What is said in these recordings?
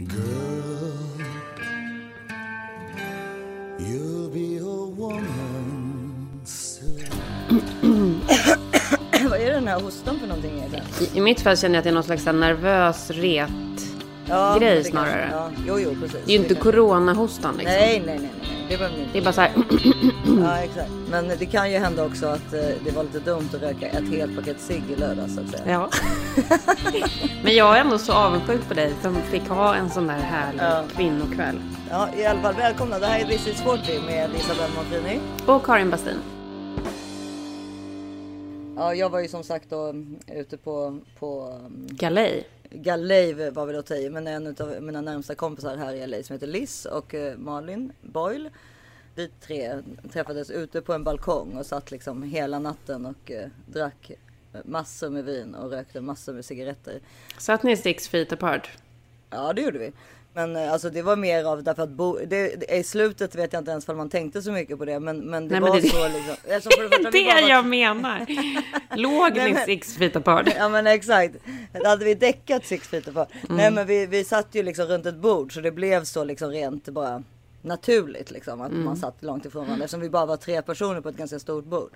Girl, you'll be a woman soon. Vad är den här hostan för någonting egentligen? I, I mitt fall känner jag att det är någon slags nervös ret. Ja, Grej snarare. Ja, jo, jo, precis. Det är ju inte coronahostan liksom. Nej, nej, nej, nej. Det ni inte. Det är bara så här. Ja, exakt. Men det kan ju hända också att eh, det var lite dumt att röka ett helt paket cigg i lördags så att säga. Ja. Men jag är ändå så avundsjuk på dig som fick ha en sån där härlig Ja. kvinnokväll. Ja, i alla fall välkomna. Det här är This is 40 med Isabelle Monfrini. Och Karin Bastin. Ja, jag var ju som sagt då ute på, på Galej. Galej var väl att ta i, men en av mina närmsta kompisar här i LA som heter Liz och eh, Malin Boyle. Vi tre träffades ute på en balkong och satt liksom hela natten och eh, drack massor med vin och rökte massor med cigaretter. Satt ni six feet apart? Ja, det gjorde vi. Men eh, alltså det var mer av därför att bo, det, det, i slutet vet jag inte ens om man tänkte så mycket på det. Men, men det Nej, men var det- så liksom. För det första vi Det bara jag menar. Låg ni men- six feet apart? Ja men exakt. Hade vi däckat six feet apart. Mm. Nej men vi, vi satt ju liksom runt ett bord så det blev så liksom rent bara naturligt liksom att Mm. man satt långt ifrån varandra eftersom vi bara var tre personer på ett ganska stort bord.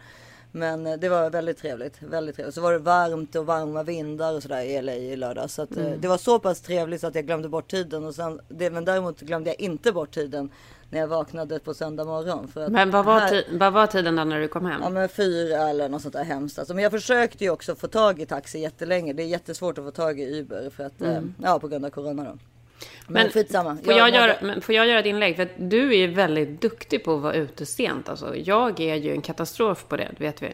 Men eh, det var väldigt trevligt, väldigt trevligt. Så var det varmt och varma vindar och sådär i LA i lördag. Så att, eh, Mm. det var så pass trevligt så att jag glömde bort tiden. Och sen, det, men däremot glömde jag inte bort tiden när jag vaknade på söndag morgon. För att Men vad var, här- vad var tiden då när du kom hem? Ja men fyra eller något sånt där hemskt. Alltså, men jag försökte ju också få tag i taxi jättelänge. Det är jättesvårt att få tag i Uber för att, eh, ja på grund av corona då. Men, Men skitsamma. Får jag, göra, men får jag göra ett inlägg? För att du är ju väldigt duktig på att vara ute sent. Alltså, jag är ju en katastrof på det, vet vi.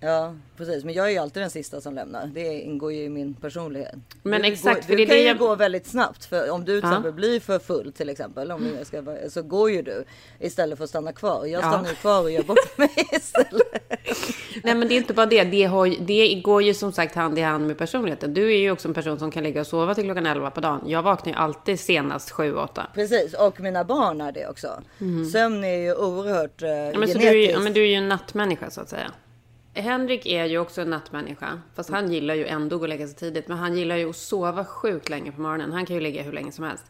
Ja precis. Men jag är ju alltid den sista som lämnar. Det ingår ju i min personlighet. Men du, exakt, går, för du det kan det ju jag- gå väldigt snabbt. För om du till Ja. exempel blir för full till exempel. Om jag ska, så går ju du istället för att stanna kvar. Jag Ja. stannar ju kvar och gör bort mig istället. Nej men det är inte bara det. Det, har, det går ju som sagt hand i hand med personligheten. Du är ju också en person som kan ligga och sova till klockan 11 på dagen. Jag vaknar ju alltid senast 7-8. Precis och mina barn är det också. Sömn är ju oerhört eh, Ja, men, så genetiskt. du är, ju, ja, men du är ju en nattmänniska så att säga. Henrik är ju också en nattmänniska. Fast han gillar ju ändå att gå och lägga sig tidigt. Men han gillar ju att sova sjukt länge på morgonen. Han kan ju ligga hur länge som helst.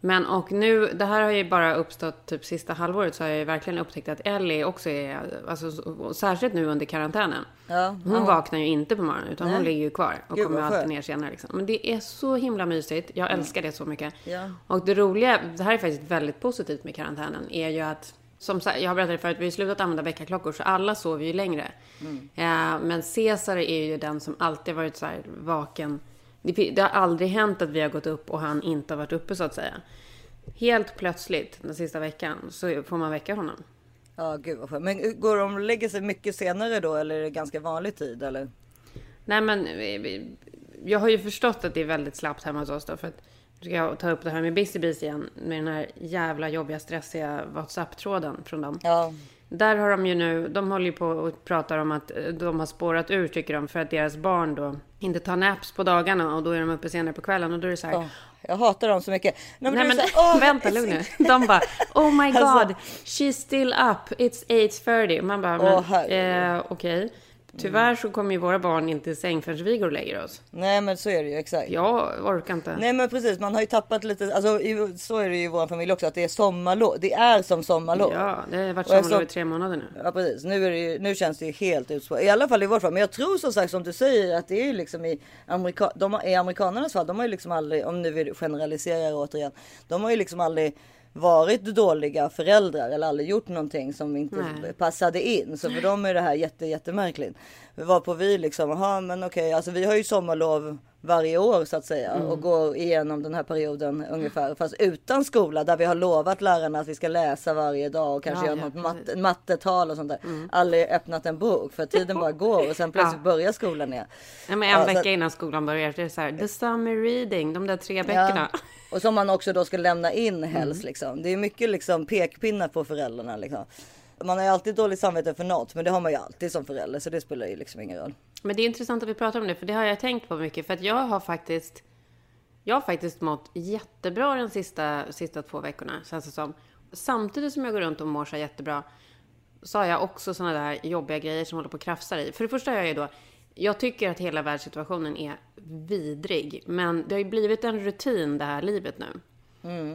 Men och nu, det här har ju bara uppstått typ sista halvåret. Så har jag ju verkligen upptäckt att Ellie också är, alltså, särskilt nu under karantänen. Ja, Hon vaknar ju inte på morgonen utan hon Nej. ligger ju kvar. Och Gud, kommer alltid ner senare. Liksom. Men det är så himla mysigt. Jag älskar det så mycket. Ja. Och det roliga, det här är faktiskt väldigt positivt med karantänen, är ju att som jag har berättat förut, vi har slutat använda väckarklockor så alla sover ju längre. Eh, men Cesar är ju den som alltid varit så här vaken. Det, det har aldrig hänt att vi har gått upp och han inte har varit uppe så att säga. Helt plötsligt den sista veckan så får man väcka honom. Ja, gud vad skönt. Men går de och lägger sig mycket senare då eller är det ganska vanlig tid eller? Nej men vi- jag har ju förstått att det är väldigt slappt hemma hos oss då. För att, ska jag ta upp det här med Busy igen. Med den här jävla jobbiga stressiga WhatsApp-tråden från dem. Ja, Där har de ju nu, de håller ju på och pratar om att eh, de har spårat ur tycker de. För att deras barn då inte tar naps på dagarna och då är de uppe senare på kvällen. Och då är det så här. Åh, jag hatar dem så mycket. Nej, Nej men här, åh, vänta lugn nu. De bara Oh my god, Alltså- she's still up, it's 8.30. Man bara, Åh, men eh, okej. Tyvärr så kommer ju våra barn inte i säng förrän vi går och lägger oss. Nej men så är det ju exakt. Jag orkar inte. Nej men precis, man har ju tappat lite, alltså så är det ju i vår familj också att det är sommarlov. Det är som sommarlov. Ja, det har varit sommarlov i tre månader nu. Ja precis, nu, är det ju, nu känns det ju helt utspårat. I alla fall i vårt fall. Men jag tror som sagt som du säger att det är ju liksom i, Amerika, de, i amerikanernas fall. De har ju liksom aldrig, om nu vi generaliserar återigen. De har ju liksom aldrig varit dåliga föräldrar eller aldrig gjort någonting som inte Nej. passade in. Så för dem är det här jätte, jättemärkligt. Var på vi liksom, aha men okej, alltså vi har ju sommarlov varje år så att säga Mm. och går igenom den här perioden ungefär. Fast utan skola där vi har lovat lärarna att vi ska läsa varje dag och kanske Ja, göra ja, något. Mm. matte, mattetal och sånt där. Aldrig öppnat en bok för tiden bara går och sen plötsligt börjar skolan igen. Ja, men en Ja, vecka att- innan skolan börjar, det är så här, the summer reading, de där tre böckerna. Ja. Och som man också då ska lämna in Mm. helst liksom. Det är mycket liksom pekpinnar på föräldrarna liksom. Man har ju alltid dåligt samvete för något, men det har man ju alltid som förälder, så det spelar ju liksom ingen roll. Men det är intressant att vi pratar om det, för det har jag tänkt på mycket. För att jag har faktiskt, jag har faktiskt mått jättebra de sista, sista två veckorna, känns det som. Samtidigt som jag går runt och mår så jättebra, så har jag också såna där jobbiga grejer som håller på och krafsar i. För det första har jag ju då, jag tycker att hela världssituationen är vidrig. Men det har ju blivit en rutin det här livet nu.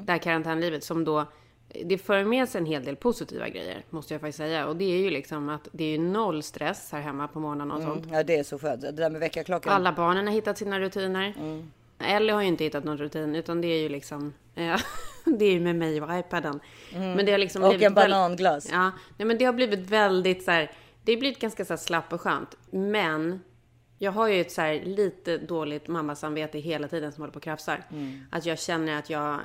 det här karantänlivet som då det för med sig en hel del positiva grejer, måste jag faktiskt säga. Och det är ju liksom att det är noll stress här hemma på morgonen och sånt. Ja det är så skönt. Det där med väckarklockan. Alla barnen har hittat sina rutiner. Ellie har ju inte hittat någon rutin, utan det är ju liksom... Eh, det är ju med mig och iPaden. Men det har liksom Och en väl- bananglass. Ja, nej, men det har blivit väldigt så här... Det har blivit ganska så här slapp och skönt. Men jag har ju ett så här lite dåligt mammasamvete hela tiden som håller på och krafsar. Att jag känner att jag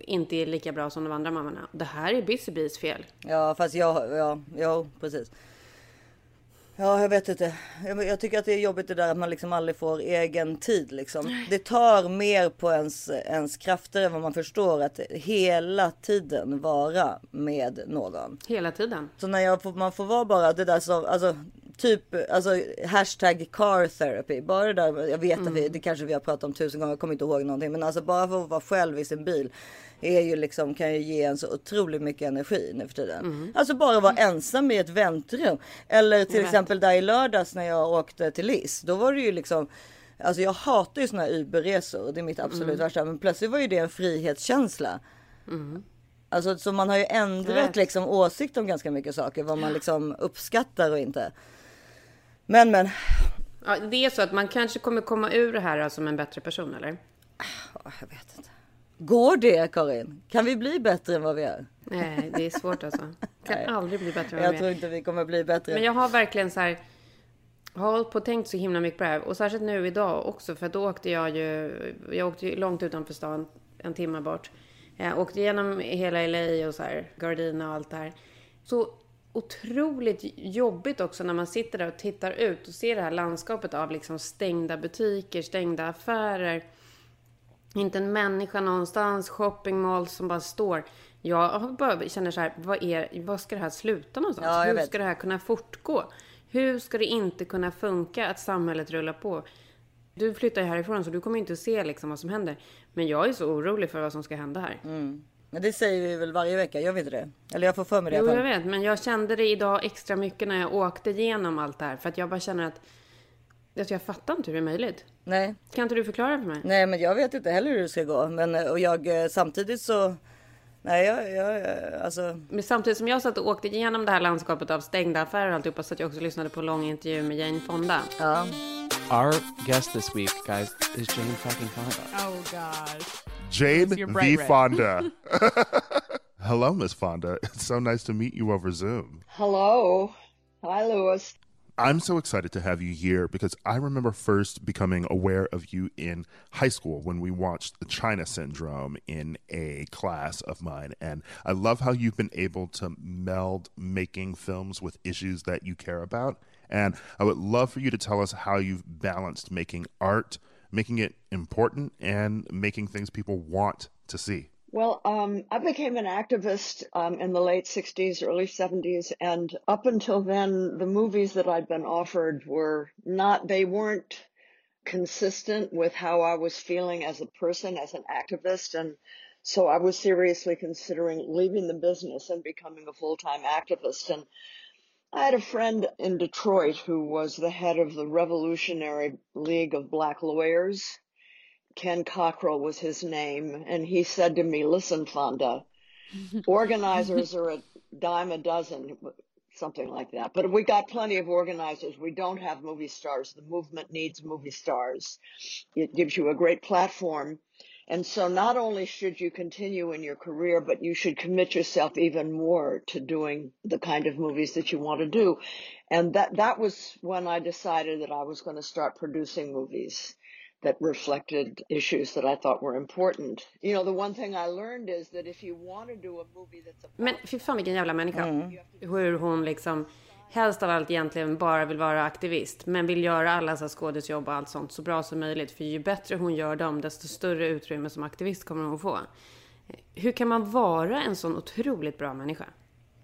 inte är lika bra som de andra mammorna. Det här är Busy Bees fel. Ja fast jag, ja, ja precis. Ja jag vet inte. Jag, jag tycker att det är jobbigt det där att man liksom aldrig får egen tid liksom. Det tar mer på ens, ens krafter än vad man förstår att hela tiden vara med någon. Hela tiden. Så när jag får, man får vara bara det där som, alltså typ, alltså hashtag car therapy. Bara det där, jag vet att vi, det kanske vi har pratat om tusen gånger, jag kommer inte ihåg någonting. Men alltså bara för att vara själv i sin bil är ju liksom, kan ju ge en så otroligt mycket energi nu för tiden. Alltså bara vara ensam i ett väntrum. Eller till exempel där i lördags när jag åkte till Liss. Då var det ju liksom Alltså jag hatar ju såna Uber-resor. Det är mitt absolut värsta. Men plötsligt var ju det en frihetskänsla. Alltså så man har ju ändrat liksom åsikt om ganska mycket saker. Vad man liksom uppskattar och inte. Men men. Ja, det är så att man kanske kommer komma ur det här som en bättre person, eller? ja, Jag vet inte. Går det Karin? Kan vi bli bättre än vad vi är? Nej, det är svårt alltså. Kan Nej. aldrig bli bättre än Jag vad vi tror är. inte vi kommer bli bättre. Men jag har verkligen så här... Har hållit på och tänkt så himla mycket på det här. Och särskilt nu idag också. För då åkte jag ju... Jag åkte ju långt utanför stan. En timme bort. Jag åkte igenom hela LA och så här. Gardina och allt det här. Så otroligt jobbigt också när man sitter där och tittar ut och ser det här landskapet av liksom stängda butiker, stängda affärer. Inte en människa någonstans, shoppingmall som bara står. Jag bara känner så här, vad, är, vad ska det här sluta någonstans? Ja, Hur vet. ska det här kunna fortgå? Hur ska det inte kunna funka att samhället rullar på? Du flyttar ju härifrån så du kommer inte att se liksom vad som händer. Men jag är så orolig för vad som ska hända här. Men det säger vi väl varje vecka, gör vi inte det? Eller jag får för mig det Jo, jag vet, men jag kände det idag extra mycket när jag åkte igenom allt det här. För att jag bara känner att, att jag fattar inte hur det är möjligt. Nej, Kan inte du förklara för mig? nej, men jag vet inte heller hur det ska gå. Men och jag eh, samtidigt så. Nej, jag, jag eh, alltså. Men samtidigt som jag satt och åkte igenom det här landskapet av stängda affärer och alltihopa så att jag också lyssnade på en lång intervju med Jane Fonda. Ja, Our guest this week, guys, is Jane fucking Fonda. Oh gosh. Jane V. Fonda. Hello, Miss Fonda. It's so nice to meet you over Zoom. Hello. Hi, Lewis. I'm so excited to have you here because I remember first becoming aware of you in high school when we watched the China Syndrome in a class of mine. And I love how you've been able to meld making films with issues that you care about. And I would love for you to tell us how you've balanced making art, making it important, and making things people want to see. Well, um, I became an activist um, in the late 60s, early 70s, and up until then, the movies that I'd been offered were not, they weren't consistent with how I was feeling as a person, as an activist. And so I was seriously considering leaving the business and becoming a full time activist. And I had a friend in Detroit who was the head of the Revolutionary League of Black Lawyers. Ken Cockrell was his name, and he said to me, Listen, Fonda, organizers are a dime a dozen, something like that. But we got plenty of organizers. We don't have movie stars. The movement needs movie stars. It gives you a great platform. And so not only should you continue in your career, but you should commit yourself even more to doing the kind of movies that you want to do. And that, that was when I decided that I was going to start producing movies that reflected issues that I thought were important. You know, the one thing I learned is that if you want to do a movie that's about Men fy fan vilken jävla människa. Hur hon liksom helst av allt egentligen bara vill vara aktivist. Men vill göra alla så skådisjobb och allt sånt så bra som möjligt. För ju bättre hon gör dem desto större utrymme som aktivist kommer hon få. Hur kan man vara en sån otroligt bra människa?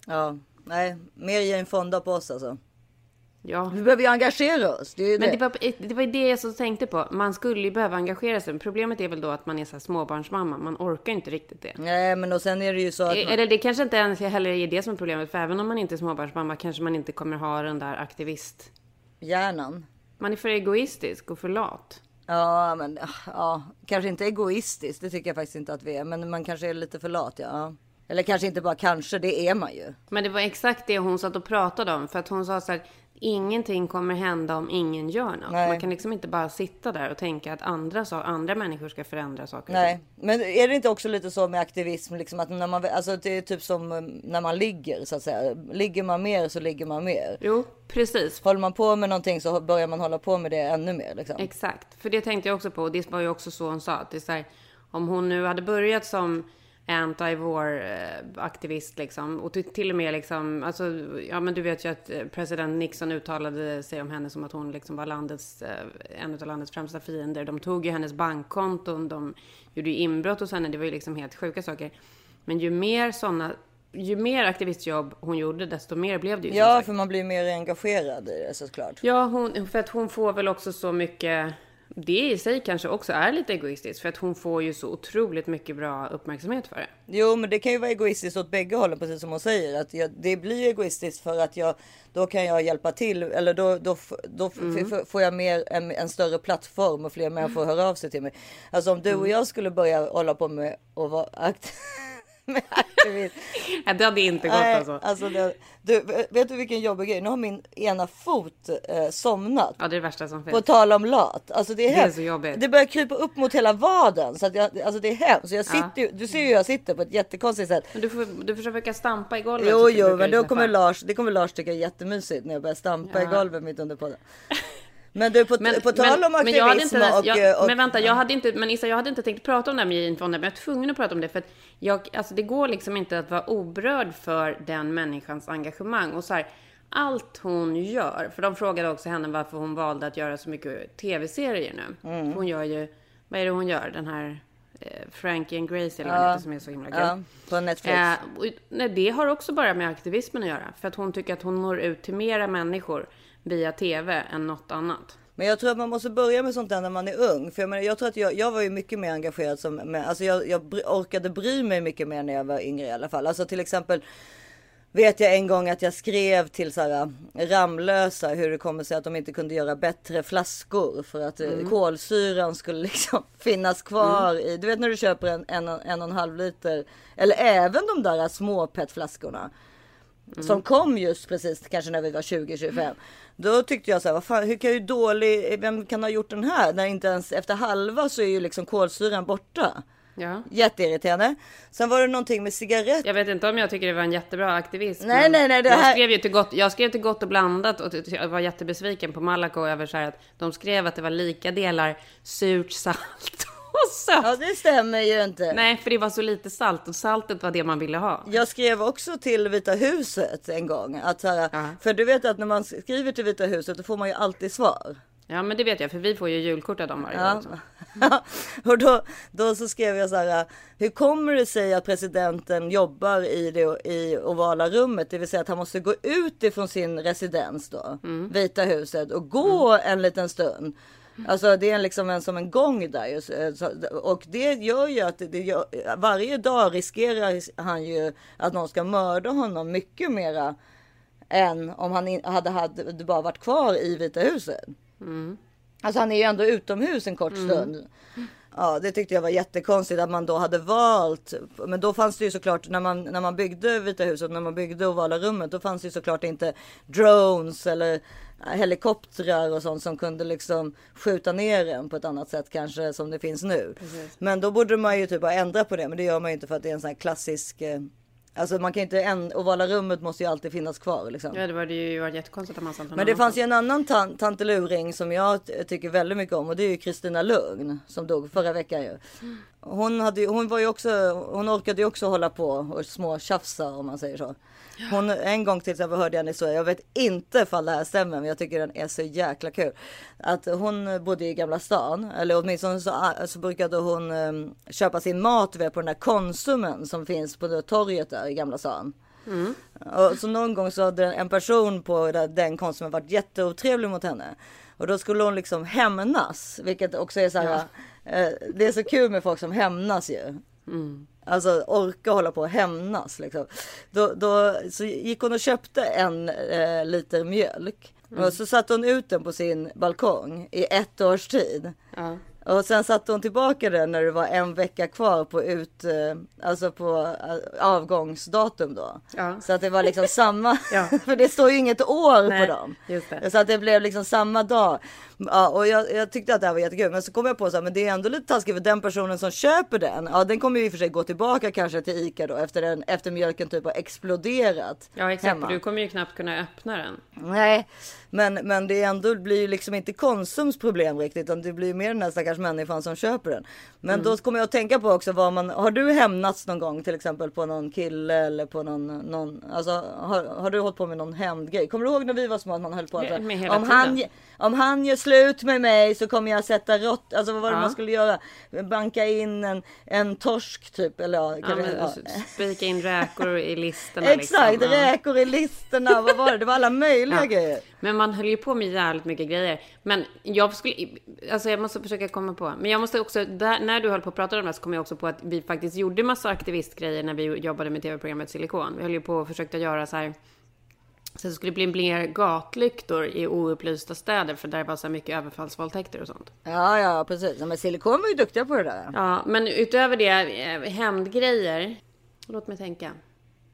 ja, nej, mer Jane Fonda på oss alltså. Ja, Vi behöver ju engagera oss. Det Men det. det var, det var det jag så tänkte på. Man skulle ju behöva engagera sig. Problemet är väl då att man är så här småbarnsmamma. Man orkar inte riktigt det. Nej, men och sen är det ju så att. man- Eller det kanske inte ens heller är det som är problemet. För även om man inte är småbarnsmamma kanske man inte kommer ha den där aktivist... Hjärnan. Man är för egoistisk och för lat. Ja, men ja, kanske inte egoistiskt. Det tycker jag faktiskt inte att vi är. Men man kanske är lite för lat, ja. Eller kanske inte bara kanske, det är man ju. Men det var exakt det hon satt och pratade om. För att hon sa så här, ingenting kommer hända om ingen gör något. Nej. Man kan liksom inte bara sitta där och tänka att andra, så, andra människor ska förändra saker. Nej, men är det inte också lite så med aktivism, liksom att när man, alltså det är typ som eh, när man ligger så att säga. Ligger man mer så ligger man mer. Jo, precis. Håller man på med någonting så börjar man hålla på med det ännu mer liksom. Exakt, för det tänkte jag också på. Och det var ju också så hon sa. Att det är här, om hon nu hade börjat som anti-war-aktivist liksom. Och till, och med liksom, alltså, ja men du vet ju att eh, president Nixon uttalade sig om henne som att hon liksom var landets, eh, en av landets främsta fiender. De tog ju hennes bankkonton, de gjorde ju inbrott hos henne, det var ju liksom helt sjuka saker. Men ju mer sådana, ju mer aktivistjobb hon gjorde, desto mer blev det ju. Ja, för man blir mer engagerad i det såklart. Ja, hon, för att hon får väl också så mycket... Det i sig kanske också är lite egoistiskt för att hon får ju så otroligt mycket bra uppmärksamhet för det. Jo, men det kan ju vara egoistiskt åt bägge hållen, precis som hon säger. Att jag, det blir egoistiskt för att jag då kan jag hjälpa till eller då, då, då Mm. får jag mer en, en större plattform och fler människor hör av sig till mig. Alltså om du Mm. och jag skulle börja hålla på med att vara akt- med. Ja, det hade inte gått Nej, alltså. alltså det, du, vet du vilken jobbig grej? Nu har min ena fot eh, somnat. Ja, det är det värsta som På finns. tal om lat. Alltså det är, Det är så jobbigt. Det börjar krypa upp mot hela vaden. Så att jag, alltså det är hemskt. Jag sitter ju, du ser ju hur jag sitter på ett jättekonstigt sätt. Men du får, du får försöka stampa i golvet. Jo, jo, men då snäppa. kommer Lars, det kommer Lars tycka är jättemysigt när jag börjar stampa i Ja. golvet mitt under podden. Men du, på, Men, på tal om men aktivism inte, och, jag, och... Men vänta, jag hade inte, men Issa, jag hade inte tänkt prata om det här med Jane men jag är tvungen att prata om det för att jag, alltså det går liksom inte att vara oberörd för den människans engagemang och så här, allt hon gör, för de frågade också henne varför hon valde att göra så mycket tv-serier nu. Mm. Hon gör ju, vad är det hon gör? Den här eh, Frankie and Grace eller heter som är så himla kul. Ja, på Netflix. Eh, och, nej, det har också bara med aktivismen att göra. För att hon tycker att hon når ut till mera människor via tv än något annat. Men jag tror att man måste börja med sånt där när man är ung. För jag, menar, jag tror att jag, jag var ju mycket mer engagerad som, med, alltså jag, jag orkade bry mig mycket mer när jag var yngre i alla fall. Alltså till exempel vet jag en gång att jag skrev till så här, Ramlösa hur det kommer sig att de inte kunde göra bättre flaskor för att mm. kolsyran skulle liksom finnas kvar i. Du vet när du köper en, en, en och en halv liter eller även de där små petflaskorna som kom just precis kanske när vi var 20-25. Då tyckte jag så här, vad fan, hur kan ju dålig, vem kan ha gjort den här? När inte ens efter halva så är ju liksom kolsyran borta. Ja. Jätteirriterande. Sen var det någonting med cigarett. Jag vet inte om jag tycker det var en jättebra aktivism. Nej, nej, nej, det jag, här- skrev ju till gott, jag skrev till Gott och blandat och jag var jättebesviken på Malaco över så här att de skrev att det var lika delar surt salt och sött. Ja det stämmer ju inte. Nej, för det var så lite salt och saltet var det man ville ha. Jag skrev också till Vita huset en gång. Att här. För du vet att när man skriver till Vita huset då får man ju alltid svar. Ja, men det vet jag, för vi får ju julkort av dem varje år Ja. också. och då, då så skrev jag så här. Hur kommer det sig att presidenten jobbar i det i ovala rummet? Det vill säga att han måste gå ut ifrån sin residens då, Vita huset och gå en liten stund. Alltså det är liksom en, som en gång där Och det gör ju att det, gör, varje dag riskerar han ju att någon ska mörda honom mycket mera än om han hade, hade bara varit kvar i Vita huset. Alltså han är ju ändå utomhus en kort stund. Ja, det tyckte jag var jättekonstigt att man då hade valt. Men då fanns det ju såklart när man när man byggde Vita huset, när man byggde ovala rummet, då fanns det ju såklart inte drones eller helikoptrar och sånt som kunde liksom skjuta ner en på ett annat sätt kanske som det finns nu. Men då borde man ju typ ha ändrat på det, men det gör man ju inte för att det är en sån här klassisk. Alltså man kan inte en ovala rummet måste ju alltid finnas kvar liksom. Ja, det var det ju varit jättekonstigt om man satt Men det fanns ju en annan tan- tanteluring som jag tycker väldigt mycket om och det är ju Kristina Lugn som dog förra veckan ju. Hon, hade, hon var ju också, hon orkade ju också hålla på och små tjafsa om man säger så. Hon, en gång till exempel hörde jag en historia, jag vet inte ifall det här stämmer men jag tycker den är så jäkla kul. Att hon bodde i Gamla stan, eller åtminstone så, så brukade hon eh, köpa sin mat på den där Konsumen som finns på torget där i Gamla stan. Och så någon gång så hade en person på den konsumen varit jätteotrevlig mot henne. Och då skulle hon liksom hämnas, vilket också är så här. Eh, det är så kul med folk som hämnas ju. Alltså orka hålla på och hämnas liksom. Då, då så gick hon och köpte en eh, liter mjölk. Och så satte hon ut den på sin balkong i ett års tid. Ja. Och sen satte hon tillbaka den när det var en vecka kvar på ut, eh, alltså på eh, avgångsdatum då. Ja. Så att det var liksom samma, Ja. för det står ju inget år Nej, på dem. Så att det blev liksom samma dag. Ja, och jag, jag tyckte att det här var jättekul. Men så kom jag på så här, men det är ändå lite taskigt för den personen som köper den. Ja, den kommer ju i och för sig gå tillbaka kanske till ICA då efter, den, efter mjölken typ har exploderat. Ja exakt, hemma. du kommer ju knappt kunna öppna den. Nej, men, men det är ändå blir ju liksom inte Konsums problem riktigt, utan det blir ju mer den här stackars människan som köper den. Men Mm. då kommer jag att tänka på också vad man, har du hämnats någon gång till exempel på någon kille eller på någon, någon alltså har, har du hållit på med någon hämndgrej? Kommer du ihåg när vi var små att man höll på att med hela om han, tiden. ge- om han gör slut med mig så kommer jag sätta rått, alltså vad var det Ja. man skulle göra? Banka in en, en torsk typ eller ja, Ja, men, ja. Spika in räkor i listorna. Exakt, liksom. Räkor i listorna, vad var det? Det var alla möjliga grejer. Men man höll ju på med jävligt mycket grejer. Men jag skulle, alltså jag måste försöka komma på. Men jag måste också, där, när du höll på att prata om det så kom jag också på att vi faktiskt gjorde massa aktivistgrejer när vi jobbade med tv-programmet Silikon. Vi höll ju på och försökte göra så här. Så det skulle bli mer gatlyktor i oupplysta städer för där var så mycket överfallsvåldtäkter och sånt. Ja, ja, precis. Men Silikon var ju duktiga på det där. Ja, men utöver det, eh, hämndgrejer. Låt mig tänka.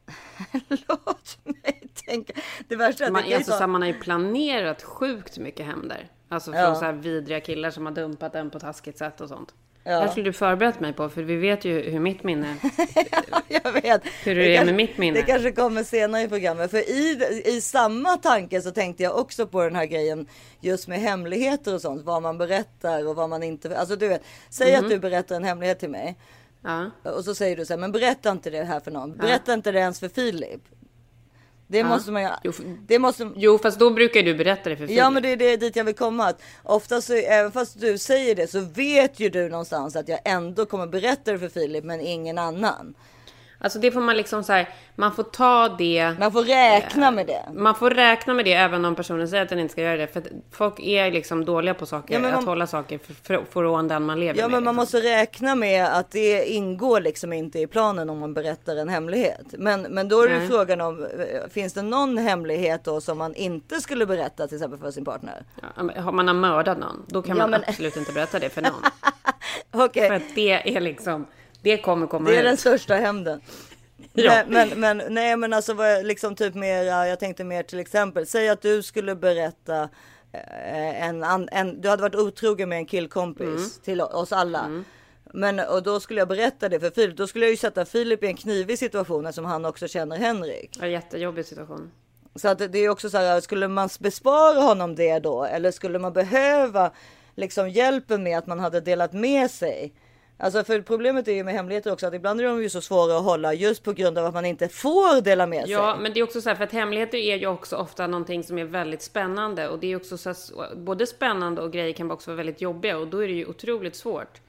Låt mig tänka. Det värsta Man, alltså, ta- man har ju planerat sjukt mycket hämnder. Alltså från Ja. så här vidriga killar som har dumpat en på taskigt sätt och sånt. Ja. Det här skulle du förberett mig på, för vi vet ju hur mitt minne... Jag vet. Hur det är kanske, med mitt minne. Det kanske kommer senare i programmet. För i, i samma tanke så tänkte jag också på den här grejen just med hemligheter och sånt. Vad man berättar och vad man inte... Alltså du vet, säg Mhm. att du berättar en hemlighet till mig. Ja. Och så säger du så här, men berätta inte det här för någon. Berätta inte det ens för Filip. Det Ja. måste man ju... Jo, Det måste... Jo, fast då brukar du berätta det för Filip. Ja men det är det dit jag vill komma. Att oftast så, även fast du säger det så vet ju du någonstans att jag ändå kommer berätta det för Filip men ingen annan. Alltså det får man liksom så här, man får ta det... Man får räkna med det. Man får räkna med det även om personen säger att den inte ska göra det. För folk är liksom dåliga på saker, Ja, men man- att hålla saker från den man lever Ja med. men man liksom. måste räkna med att det ingår liksom inte i planen om man berättar en hemlighet. Men, men då är det Nej. frågan om, eh, finns det någon hemlighet då som man inte skulle berätta till exempel för sin partner? Ja, men har man har mördat någon, då kan Ja, man men- absolut inte berätta det för någon. Okej, För att det är liksom, det kommer komma det är ut. den största hämnden. Ja. Men, men, men nej men alltså vad jag- liksom typ mer, jag tänkte mer till exempel, säg att du skulle berätta eh, en, an- en du hade varit otrogen med en killkompis Mm. till oss alla. Men och då skulle jag berätta det för Filip, då skulle jag ju sätta Filip i en knivig situation eftersom han också känner Henrik. Ja, jättejobbig situation. Så att det är också så här, skulle man bespara honom det då? Eller skulle man behöva liksom hjälpen med att man hade delat med sig? Alltså för problemet är ju med hemligheter också att ibland är de ju så svåra att hålla just på grund av att man inte får dela med Ja, sig. men det är också så här, för att hemligheter är ju också ofta någonting som är väldigt spännande. Och det är också så här, både spännande och grejer kan också vara väldigt jobbiga. Och då är det ju otroligt svårt.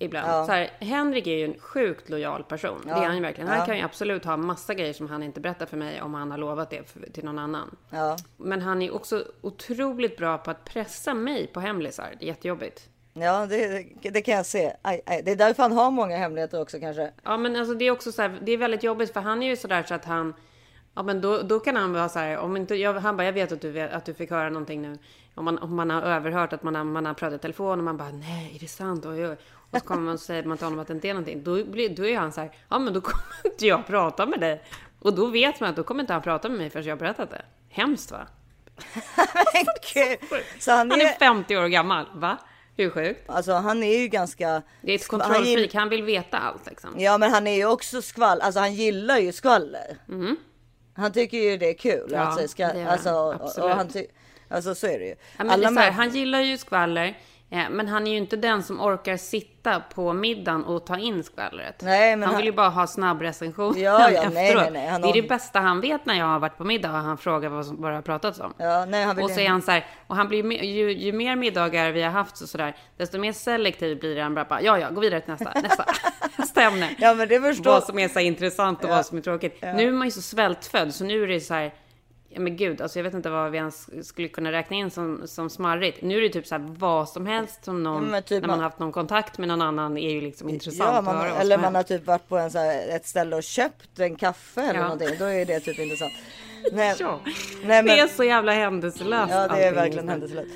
Ibland. Ja. Så här, Henrik är ju en sjukt lojal person. Det Ja. är han ju verkligen. Han Ja. kan ju absolut ha massa grejer som han inte berättar för mig om han har lovat det för, till någon annan. Ja. Men han är också otroligt bra på att pressa mig på hemlisar. Det är jättejobbigt. Ja, det, det kan jag se. Aj, aj. Det är därför han har många hemligheter också kanske. Ja, men alltså det är också så här, det är väldigt jobbigt för han är ju sådär så att han, ja men då, då kan han vara så här, om inte, jag, han bara, jag vet att du, att du fick höra någonting nu. Om man, om man har överhört att man har, man har pratat i telefon och man bara, nej, är det sant? Oj, oj. Och så kommer man och säger man till honom att det inte är någonting. Då, blir, då är han så här, ja men då kommer inte jag prata med dig. Och då vet man att då kommer inte han prata med mig förrän jag har berättat det. Hemskt va? Så han Han är är, 50 år gammal, va? Hur sjukt? alltså han är ju ganska... Det är ett han kontrollfreak, gill- han vill veta allt liksom. Ja, men han är ju också skvall. Alltså han gillar ju skvaller. Han tycker ju det är kul. Ja, alltså, ska, det han. alltså, och, han ty- alltså så är det ju. Ja, men det här, han gillar ju skvaller, men han är ju inte den som orkar sitta på middagen och ta in skvallret. Nej, men han, han- vill ju bara ha snabb recension Ja, ja, efteråt. nej, nej, nej, han det är det bästa han vet när jag har varit på middag och han frågar vad, som, vad det har pratats om. Ja, nej, han vill och så är han så här, och han blir, ju, ju mer middagar vi har haft så sådär, desto mer selektiv blir han bara, ja, ja, gå vidare till nästa, nästa, nästa ämne. Ja, men det förstår Vad som är så intressant och Ja. vad som är tråkigt. Nu är man ju så svältfödd, så nu är det så här, ja men gud, alltså jag vet inte vad vi ens skulle kunna räkna in som, som smarrigt. Nu är det typ så här vad som helst som någon, Ja, men typ när man man- har haft någon kontakt med någon annan är ju liksom intressant Ja, att man, höra. vad eller man har typ varit på en så här, ett ställe och köpt en kaffe eller Ja. någonting. Då är det typ intressant. Nej, Ja. nej, Det är men, så jävla händelselöst. ja, det är verkligen nu. händelselöst.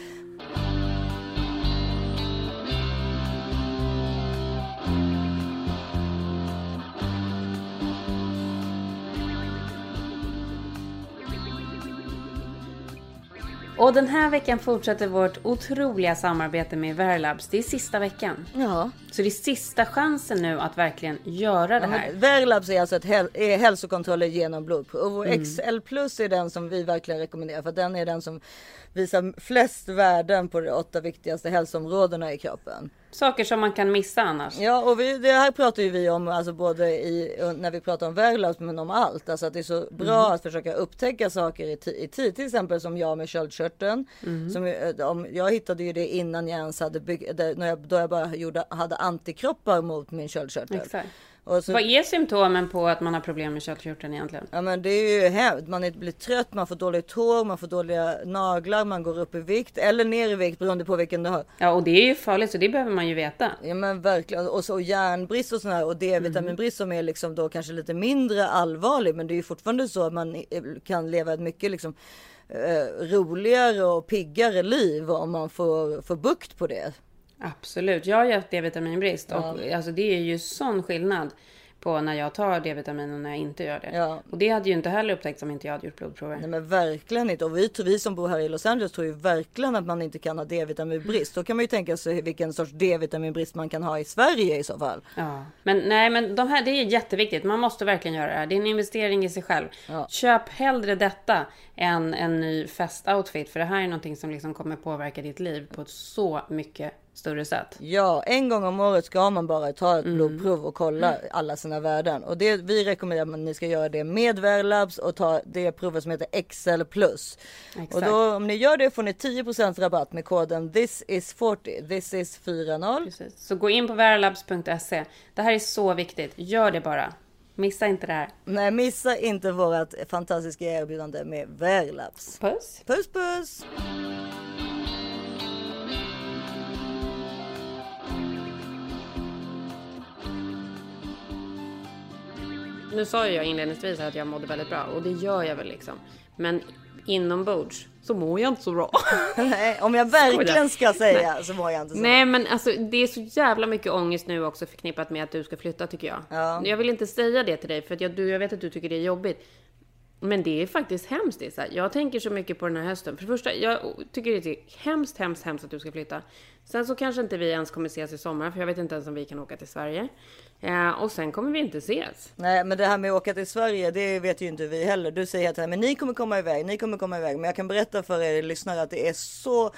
Och den här veckan fortsätter vårt otroliga samarbete med Verlabs. Det är sista veckan. Ja. Så det är sista chansen nu att verkligen göra det Ja, här. men Verlabs är alltså ett häl- är hälsokontroller genom blodprov. Och Mm. XL plus är den som vi verkligen rekommenderar. För den är den som visar flest värden på de åtta viktigaste hälsoområdena i kroppen. Saker som man kan missa annars. Ja, och vi, det här pratar ju vi om, alltså både i, när vi pratar om Verlabs, men om allt. Alltså att det är så bra Mm. att försöka upptäcka saker i, i tid. Till exempel som jag med köldkörteln. Mm. Som, om, jag hittade ju det innan jag ens hade byggt, när jag, då jag bara gjorde, hade antikroppar mot min köldkörtel. Exakt. Så, Vad är symptomen på att man har problem med köldkörteln egentligen? Ja men det är ju hemskt. Man blir trött, man får dåligt hår, man får dåliga naglar, man går upp i vikt eller ner i vikt beroende på vilken du har. Ja, och det är ju farligt så det behöver man ju veta. Ja men verkligen. Och så järnbrist och sån här och D-vitaminbrist som är liksom då kanske lite mindre allvarlig. Men det är ju fortfarande så att man eh, kan leva ett mycket liksom eh, roligare och piggare liv om man får, får bukt på det. Absolut. Jag har ju haft D-vitaminbrist och alltså det är ju sån skillnad på när jag tar D-vitamin och när jag inte gör det. Ja. Och det hade ju inte heller upptäckts om inte jag hade gjort blodprover. Nej men verkligen inte. Och vi, vi som bor här i Los Angeles tror ju verkligen att man inte kan ha D-vitaminbrist. Då kan man ju tänka sig vilken sorts D-vitaminbrist man kan ha i Sverige i så fall. Ja, men nej, men de här, det är jätteviktigt. Man måste verkligen göra det här. Det är en investering i sig själv. Ja. Köp hellre detta än en ny festoutfit. För det här är någonting som liksom kommer påverka ditt liv på ett så mycket större sätt. Ja, en gång om året ska man bara ta Mm. ett blodprov och kolla alla sina värden. Och det, vi rekommenderar att ni ska göra det med Verlabs och ta det provet som heter XL plus. Exakt. Och då om ni gör det får ni 10% rabatt med koden this is 40. This is 40. Precis. Så gå in på veralabs.se. Det här är så viktigt. Gör det bara. Missa inte det här. Nej, missa inte vårat fantastiska erbjudande med Verlabs. Puss! Puss puss! Nu sa ju jag inledningsvis att jag mådde väldigt bra och det gör jag väl liksom. Men inombords så mår jag inte så bra. Nej, om jag verkligen ska säga så mår jag inte så. Nej men alltså det är så jävla mycket ångest nu också förknippat med att du ska flytta tycker jag. Ja. Jag vill inte säga det till dig för att jag, du, jag vet att du tycker det är jobbigt. Men det är faktiskt hemskt. Det är. Jag tänker så mycket på den här hösten. För det första, jag tycker det är hemskt, hemskt, hemskt att du ska flytta. Sen så kanske inte vi ens kommer ses i sommar, för jag vet inte ens om vi kan åka till Sverige. Eh, och sen kommer vi inte ses. Nej, men det här med att åka till Sverige, det vet ju inte vi heller. Du säger att men ni kommer komma iväg, ni kommer komma iväg. Men jag kan berätta för er lyssnare att det är så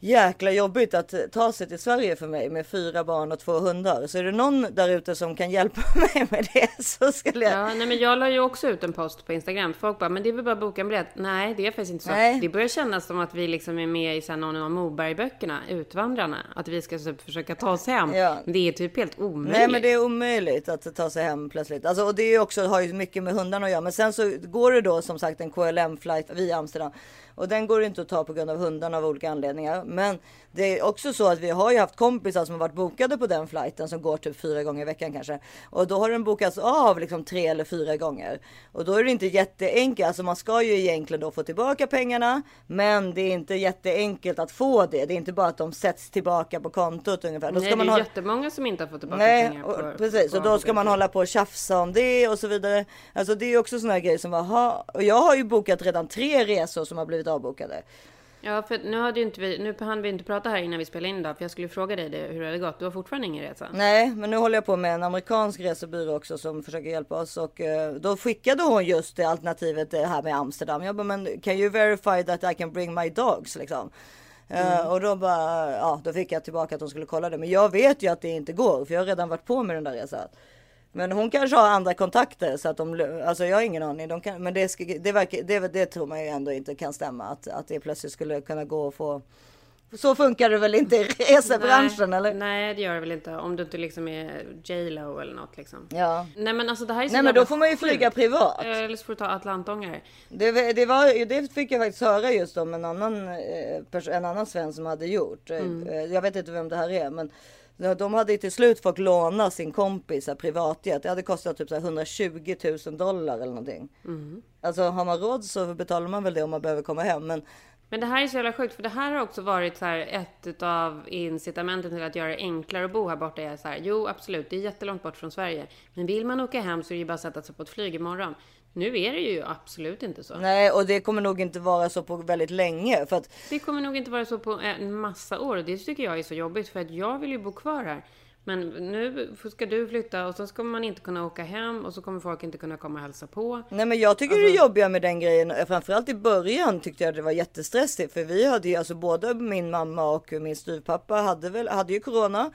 jäkla jobbigt att ta sig till Sverige för mig med fyra barn och två hundar. Så är det någon där ute som kan hjälpa mig med det så skulle jag. Ja, nej, men jag la ju också ut en post på Instagram. Folk bara, men det är väl bara att boka en biljett? Nej, det är faktiskt inte så. Nej. Det börjar kännas som att vi liksom är med i så här, någon av Moberg-böckerna, Utvandrarna. Att vi ska typ försöka ta oss hem. Ja. Det är typ helt omöjligt. Nej men det är omöjligt att ta sig hem plötsligt. Alltså, och det är också, har ju mycket med hundarna att göra. Men sen så går det då som sagt en KLM flight via Amsterdam. Och den går inte att ta på grund av hundarna av olika anledningar. Men det är också så att vi har ju haft kompisar som har varit bokade på den flighten som går typ fyra gånger i veckan kanske. Och då har den bokats av liksom tre eller fyra gånger. Och då är det inte jätteenkelt. Alltså man ska ju egentligen då få tillbaka pengarna. Men det är inte jätteenkelt att få det. Det är inte bara att de sätts tillbaka på kontot ungefär. Då Nej, man det är ha... jättemånga som inte har fått tillbaka Nej, pengar. och, på- precis. på Och då ska man hålla på och tjafsa om det och så vidare. Alltså det är också här grejer som var, ha, och jag har ju bokat redan tre resor som har blivit avbokade. Ja, för nu hade inte vi, nu hann vi inte prata här innan vi spelade in idag, för jag skulle fråga dig det, hur det hade gått. Du har fortfarande ingen resa? Nej, men nu håller jag på med en amerikansk resebyrå också som försöker hjälpa oss och eh, då skickade hon just det alternativet det här med Amsterdam. Jag bara, men can you verify that I can bring my dogs liksom? Eh, och då bara, ja, då fick jag tillbaka att hon skulle kolla det. Men jag vet ju att det inte går, för jag har redan varit på med den där resan. Men hon kanske har andra kontakter så att de, alltså jag har ingen aning. De kan, men det, det, verkar, det, det tror man ju ändå inte kan stämma att, att det plötsligt skulle kunna gå att få. Så funkar det väl inte i resebranschen nej, eller? Nej, det gör det väl inte. Om du inte liksom är J Lo eller något liksom. Ja. Nej men alltså det här är så Nej men då får man ju flyga sjukt. privat. Eh, Eller så får du ta Atlantångare. Det, det, var, det fick jag faktiskt höra just om en annan, eh, en annan svensk som hade gjort. Mm. eh, Jag vet inte vem det här är men De hade ju till slut fått låna sin kompis privatjet. Det hade kostat typ så här 120 000 dollar eller någonting. Alltså har man råd så betalar man väl det om man behöver komma hem. Men Men det här är så jävla sjukt, för det här har också varit så här ett av incitamenten till att göra det enklare att bo här borta. Är så här, jo, absolut, det är jättelångt bort från Sverige. Men vill man åka hem så är det ju bara att sätta sig på ett flyg imorgon. Nu är det ju absolut inte så. nej, och det kommer nog inte vara så på väldigt länge. För att Det kommer nog inte vara så på en massa år. Och det tycker jag är så jobbigt, för att jag vill ju bo kvar här. Men nu ska du flytta och så ska man inte kunna åka hem och så kommer folk inte kunna komma och hälsa på. Nej men jag tycker det jobbiga med den grejen, framförallt i början tyckte jag det var jättestressigt. För vi hade ju alltså både min mamma och min styvpappa hade väl, hade ju corona.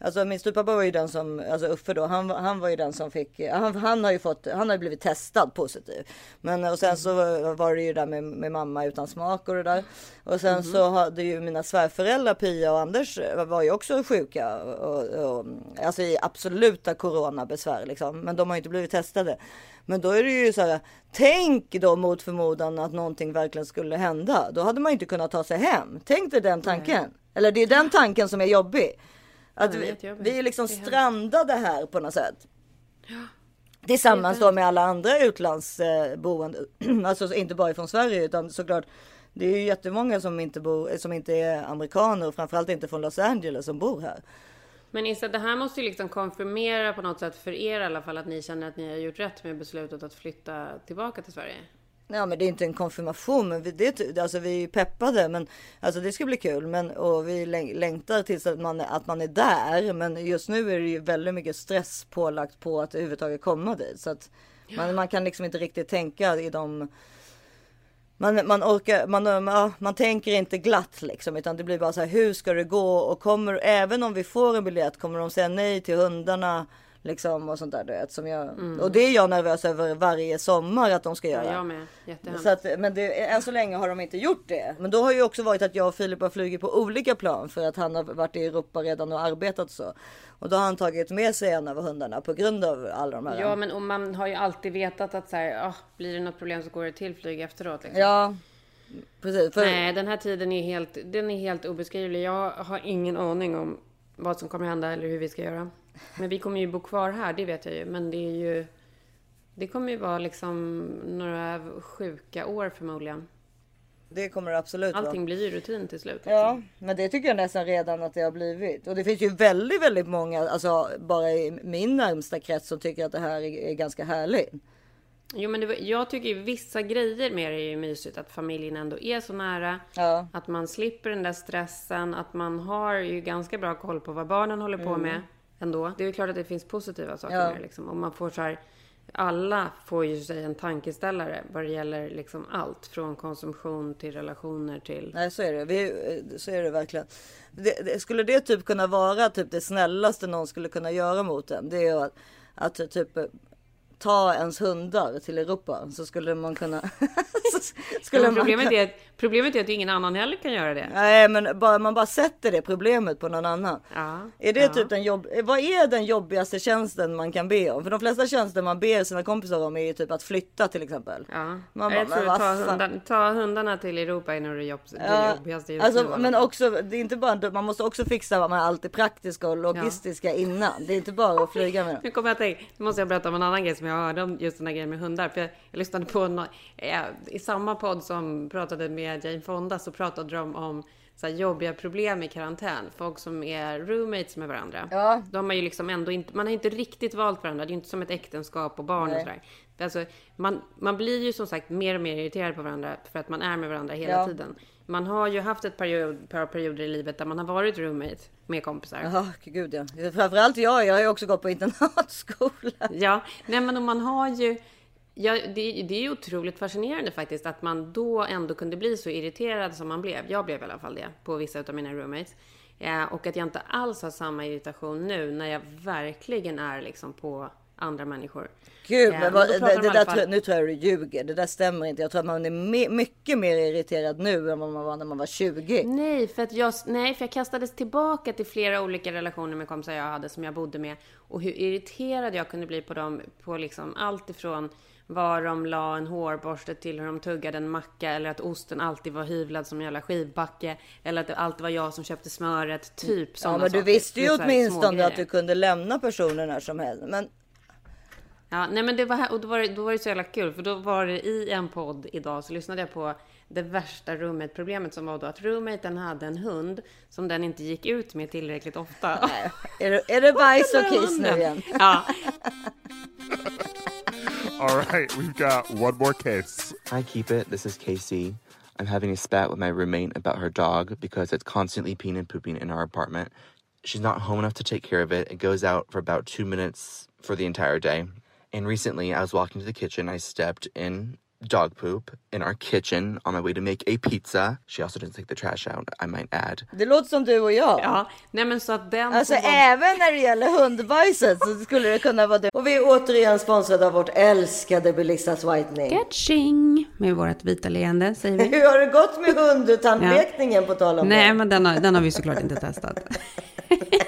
Alltså min styvpappa var ju den som, alltså Uffe då, han, han var ju den som fick, han, han har ju fått, han har ju blivit testad positiv. Men och sen så var det ju där med, med mamma utan smak och det där. Och sen så hade ju mina svärföräldrar Pia och Anders var ju också sjuka. Och, och, alltså i absoluta coronabesvär liksom. Men de har ju inte blivit testade. Men då är det ju så här, tänk då mot förmodan att någonting verkligen skulle hända. Då hade man ju inte kunnat ta sig hem. Tänk dig den tanken. Eller det är den tanken som är jobbig. Att vi, vi är liksom strandade här på något sätt. Tillsammans då med alla andra utlandsboende. Alltså inte bara från Sverige utan såklart. Det är ju jättemånga som inte, bor, som inte är amerikaner och framförallt inte från Los Angeles som bor här. Men Issa, det här måste ju liksom konfirmera på något sätt för er i alla fall att ni känner att ni har gjort rätt med beslutet att flytta tillbaka till Sverige. Ja men det är inte en konfirmation men vi, det, alltså, vi är peppade men alltså det ska bli kul men och vi läng- längtar tills att man, att man är där men just nu är det ju väldigt mycket stress pålagt på att överhuvudtaget komma dit så att man, man kan liksom inte riktigt tänka i de man, man orkar, man, ja, man tänker inte glatt liksom utan det blir bara så här hur ska det gå? Och kommer även om vi får en biljett kommer de säga nej till hundarna liksom och sånt där du vet som jag och det är jag nervös över varje sommar att de ska göra. Ja, jag med. Så att, men det, än så länge har de inte gjort det. Men då har ju också varit att jag och Filip har flugit på olika plan för att han har varit i Europa redan och arbetat så. Och då har han tagit med sig en av hundarna på grund av alla de här. Ja, men och man har ju alltid vetat att så här, ah, blir det något problem så går det till flyg efteråt. Liksom. Ja, precis. För, Nej, den här tiden är helt, den är helt obeskrivlig. Jag har ingen aning om vad som kommer hända eller hur vi ska göra. Men vi kommer ju bo kvar här, det vet jag ju. Men det är ju... Det kommer ju vara liksom några sjuka år förmodligen. Det kommer det absolut vara. Allting blir ju rutin till slut. liksom. Ja, men det tycker jag nästan redan att det har blivit. Och det finns ju väldigt, väldigt många, alltså bara i min närmsta krets som tycker att det här är, är ganska härligt. Jo, men det, jag tycker ju vissa grejer med det är ju mysigt. Att familjen ändå är så nära. Ja. Att man slipper den där stressen. Att man har ju ganska bra koll på vad barnen håller på med ändå. Det är ju klart att det finns positiva saker Ja. med. Liksom. Och man får så här, alla får ju sig en tankeställare vad det gäller liksom allt. Från konsumtion till relationer till... Nej så är det. Vi, så är det verkligen. Det, det, skulle det typ kunna vara typ det snällaste någon skulle kunna göra mot en. Det är att, att typ ta ens hundar till Europa. Så skulle man kunna. så skulle man problemet, kunna- är att, problemet är att ingen annan heller kan göra det. Nej men bara, man bara sätter det problemet på någon annan. Ja, Är det ja. typ den jobb... Vad är den jobbigaste tjänsten man kan be om? För de flesta tjänster man ber sina kompisar om är ju typ att flytta till exempel. Ja, Man jag bara, tror ta, hundan, ta hundarna till Europa är nog det, jobb, det Ja, jobbigaste just nu. alltså, men också, det är inte bara, man måste också fixa med allt det praktiska och logistiska innan. Det är inte bara att flyga med dem. Nu kommer jag tänka, nu måste jag berätta om en annan grej som jag hörde om just den här grejen med hundar. För jag, jag lyssnade på en, eh, i samma podd som pratade med Jane Fonda så pratade de om så här, jobbiga problem i karantän. Folk som är roommates med varandra. Ja. De har ju liksom ändå inte, man har inte riktigt valt varandra. Det är inte som ett äktenskap och barn och Nej. sådär. Alltså, man, man blir ju som sagt mer och mer irriterad på varandra för att man är med varandra hela Ja. tiden. Man har ju haft ett period, par perioder i livet där man har varit roommate med kompisar. Jaha, gud ja. Framförallt jag, jag har ju också gått på internatskola. Ja, nej men man har ju... Ja, det, det är ju otroligt fascinerande faktiskt att man då ändå kunde bli så irriterad som man blev. Jag blev i alla fall det på vissa av mina roommates. Eh, och att jag inte alls har samma irritation nu när jag verkligen är liksom på andra människor. Gud, Ja, men vad, det, det där, fall- nu tror jag du ljuger. Det där stämmer inte. Jag tror att man är me, mycket mer irriterad nu än vad man var när man var 20. Nej för, att jag, nej, för jag kastades tillbaka till flera olika relationer med kompisar jag hade som jag bodde med. Och hur irriterad jag kunde bli på dem på liksom allt ifrån var de la en hårborste till hur de tuggade en macka eller att osten alltid var hyvlad som en jävla skivbacke. Eller att det alltid var jag som köpte smöret. Typ Ja, men du saker. visste ju åtminstone att du kunde lämna personen när som helst. Men Ja, nej men det var här, och då var det, då var det så jävla kul för då var det i en podd idag så lyssnade jag på det värsta roommate-problemet som var då att roommaten hade en hund som den inte gick ut med tillräckligt ofta. är det, är det bajs och kiss nu igen? Ja, All right, we've got one more case. Hi, Keep It. This is Casey. I'm having a spat with my roommate about her dog because it's constantly peeing and pooping in our apartment. She's not home enough to take care of it. It goes out for about two minutes for the entire day. And recently, I was walking to the kitchen. I stepped in dog poop in our kitchen on my way to make a pizza. She also didn't take the trash out, I might add. Det låter som du och jag. ja, nej men så att den Alltså som var- även när det gäller hundbajset så skulle det kunna vara du. Och vi är återigen sponsrade av vårt älskade Belissas Whitening. Catching med vårt vita leende säger vi. Hur har det gått med hundtandlekningen på tal om Nej, det? men den har, den har vi såklart inte testat.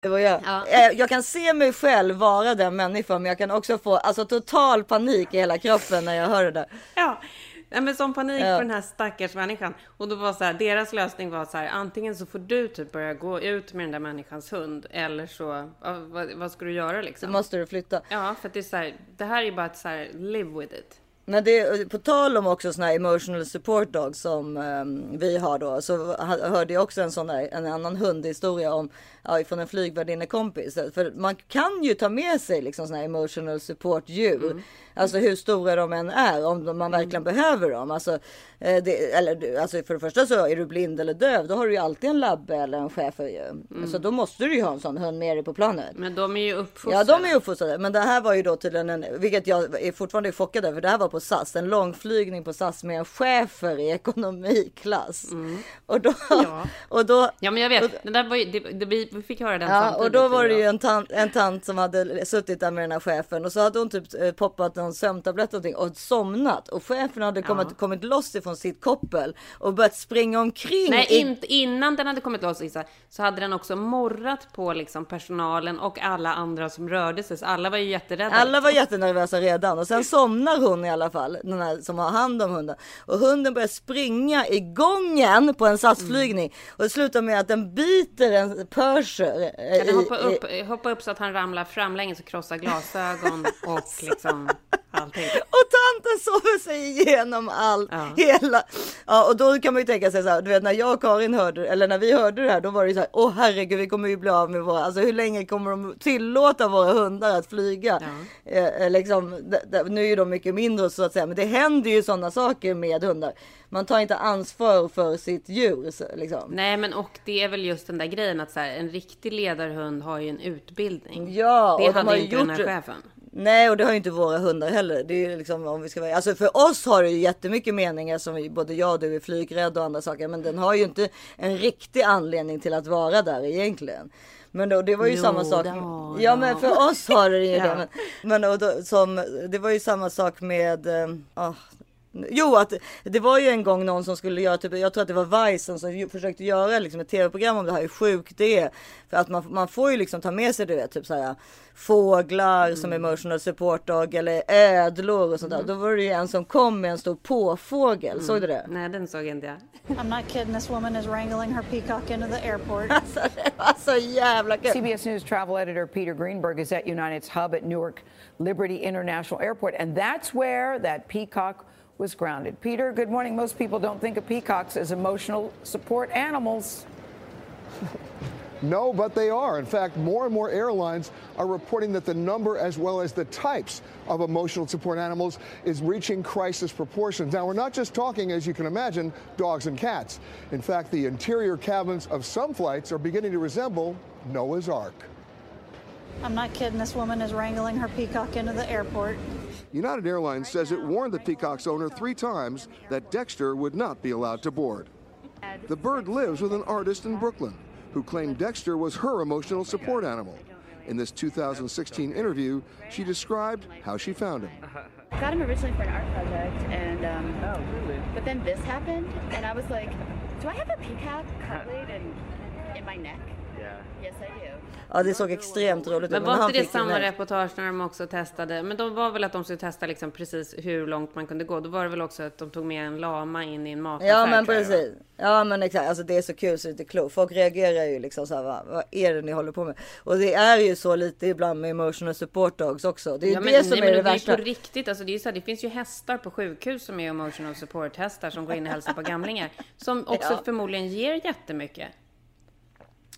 Det var jag. Ja. Eh, Jag kan se mig själv vara den människan, men jag kan också få alltså, total panik i hela kroppen när jag hör det där. Ja. Nej, men som panik Ja. på den här stackars människan. Och då var så här, deras lösning var så här, antingen så får du typ börja gå ut med den där människans hund, eller så, vad, vad ska du göra Så liksom? måste du flytta. Ja, för att det är så här, det här är bara ett så här, live with it. Men det, på tal om också såna här emotional support dogs som ehm, vi har då, så hörde jag också en sån där, en annan hundhistoria om, ja, från en flygvärdinnekompis. För man kan ju ta med sig liksom såna här emotional support djur. Alltså hur stora de än är, om man verkligen behöver dem. Alltså, eh, det, eller, alltså för det första så är du blind eller döv, då har du ju alltid en labbe eller en schäfer ju. Så då måste du ju ha en sån hund med dig på planet. Men de är ju Ja, uppfostrade. de är uppfostrade. Men det här var ju då tydligen en, vilket jag är fortfarande chockad över. Det här var på SAS, en långflygning på SAS med en chefer i ekonomiklass. Och då, Ja. och då, Ja, men jag vet. Den där var ju, det, det, vi fick höra den Ja, och då var det ju en tant, en tant som hade suttit där med den här chefen och så hade hon typ eh, poppat någon sömntablett och, någonting och somnat och chefen hade kommit, kommit loss ifrån sitt koppel och börjat springa omkring. Nej, i- inte, innan den hade kommit loss Isa, så hade den också morrat på liksom personalen och alla andra som rörde sig. Så alla var ju jätterädda. Alla var jättenervösa redan och sen somnar hon i alla fall, den här som har hand om hunden. Och hunden börjar springa i gången på en SAS-flygning. Och det slutar med att den biter en purser. Eh, Kan hoppa upp, hoppa upp så att han ramlar framlänges och krossar glasögon och liksom allting. Och tanten sover sig igenom allt, Ja. hela. Ja, och då kan man ju tänka sig så här, du vet när jag och Karin hörde, eller när vi hörde det här, då var det ju så här, åh herregud, vi kommer ju bli av med våra, alltså hur länge kommer de tillåta våra hundar att flyga? Eh, eh, liksom, nu är ju de mycket mindre så att säga, men det händer ju sådana saker med hundar. Man tar inte ansvar för sitt djur, så, liksom. Nej, men och det är väl just den där grejen att så här, en riktig ledarhund har ju en utbildning. Ja, det och de hade har ju ju inte den här gjort- chefen. Nej, och det har ju inte våra hundar heller. Det är liksom om vi ska vara, alltså för oss har det ju jättemycket meningar som vi, både jag och du är flygrädda och andra saker, men den har ju inte en riktig anledning till att vara där egentligen. Men då, det var ju Jo, samma sak. har ja, jag. men för oss har det ju Ja. det. Men, men och då, som, det var ju samma sak med, ah, Jo, att det var ju en gång någon som skulle göra, typ, jag tror att det var Vice som försökte göra liksom ett tv-program om det här, hur sjukt det är. För att man, man får ju liksom ta med sig, du vet, typ så här fåglar som emotional support dog eller ödlor och sånt där. Då var det ju en som kom med en stor påfågel, såg du det? Nej, den såg inte jag. I'm not kidding. This woman is wrangling her peacock into the airport. Alltså det var så jävla kul. CBS News travel editor Peter Greenberg is at United's hub at Newark Liberty International Airport, and that's where that peacock was grounded. Peter, good morning. Most people don't think of peacocks as emotional support animals. No, but they are. In fact, more and more airlines are reporting that the number as well as the types of emotional support animals is reaching crisis proportions. Now, we're not just talking, as you can imagine, dogs and cats. In fact, the interior cabins of some flights are beginning to resemble Noah's Ark. I'm not kidding. This woman is wrangling her peacock into the airport. United Airlines says it warned the Peacock's owner three times that Dexter would not be allowed to board. The bird lives with an artist in Brooklyn who claimed Dexter was her emotional support animal. In this 2016 interview, she described how she found him. I got him originally for an art project, and um, oh, really? But then this happened, and I was like, "Do I have a peacock cartilage in in my neck?" Yeah. Yes, I do. Ja, det såg extremt roligt ut. Men var inte det samma nej. reportage när de också testade? Men de var väl att de skulle testa liksom precis hur långt man kunde gå. Då var det väl också att de tog med en lama in i en mataffär. Ja men det precis. Ja men exakt. Alltså det är så kul så det är inte klokt. Folk reagerar ju liksom så här. Vad, vad är det ni håller på med? Och det är ju så lite ibland med emotional support dogs också. Det är ju Ja, men, det som nej, är men det det är värsta. på riktigt. Alltså, det, är så här, det finns ju hästar på sjukhus som är emotional support hästar som går in och hälsar på gamlingar. Som också Ja. förmodligen ger jättemycket.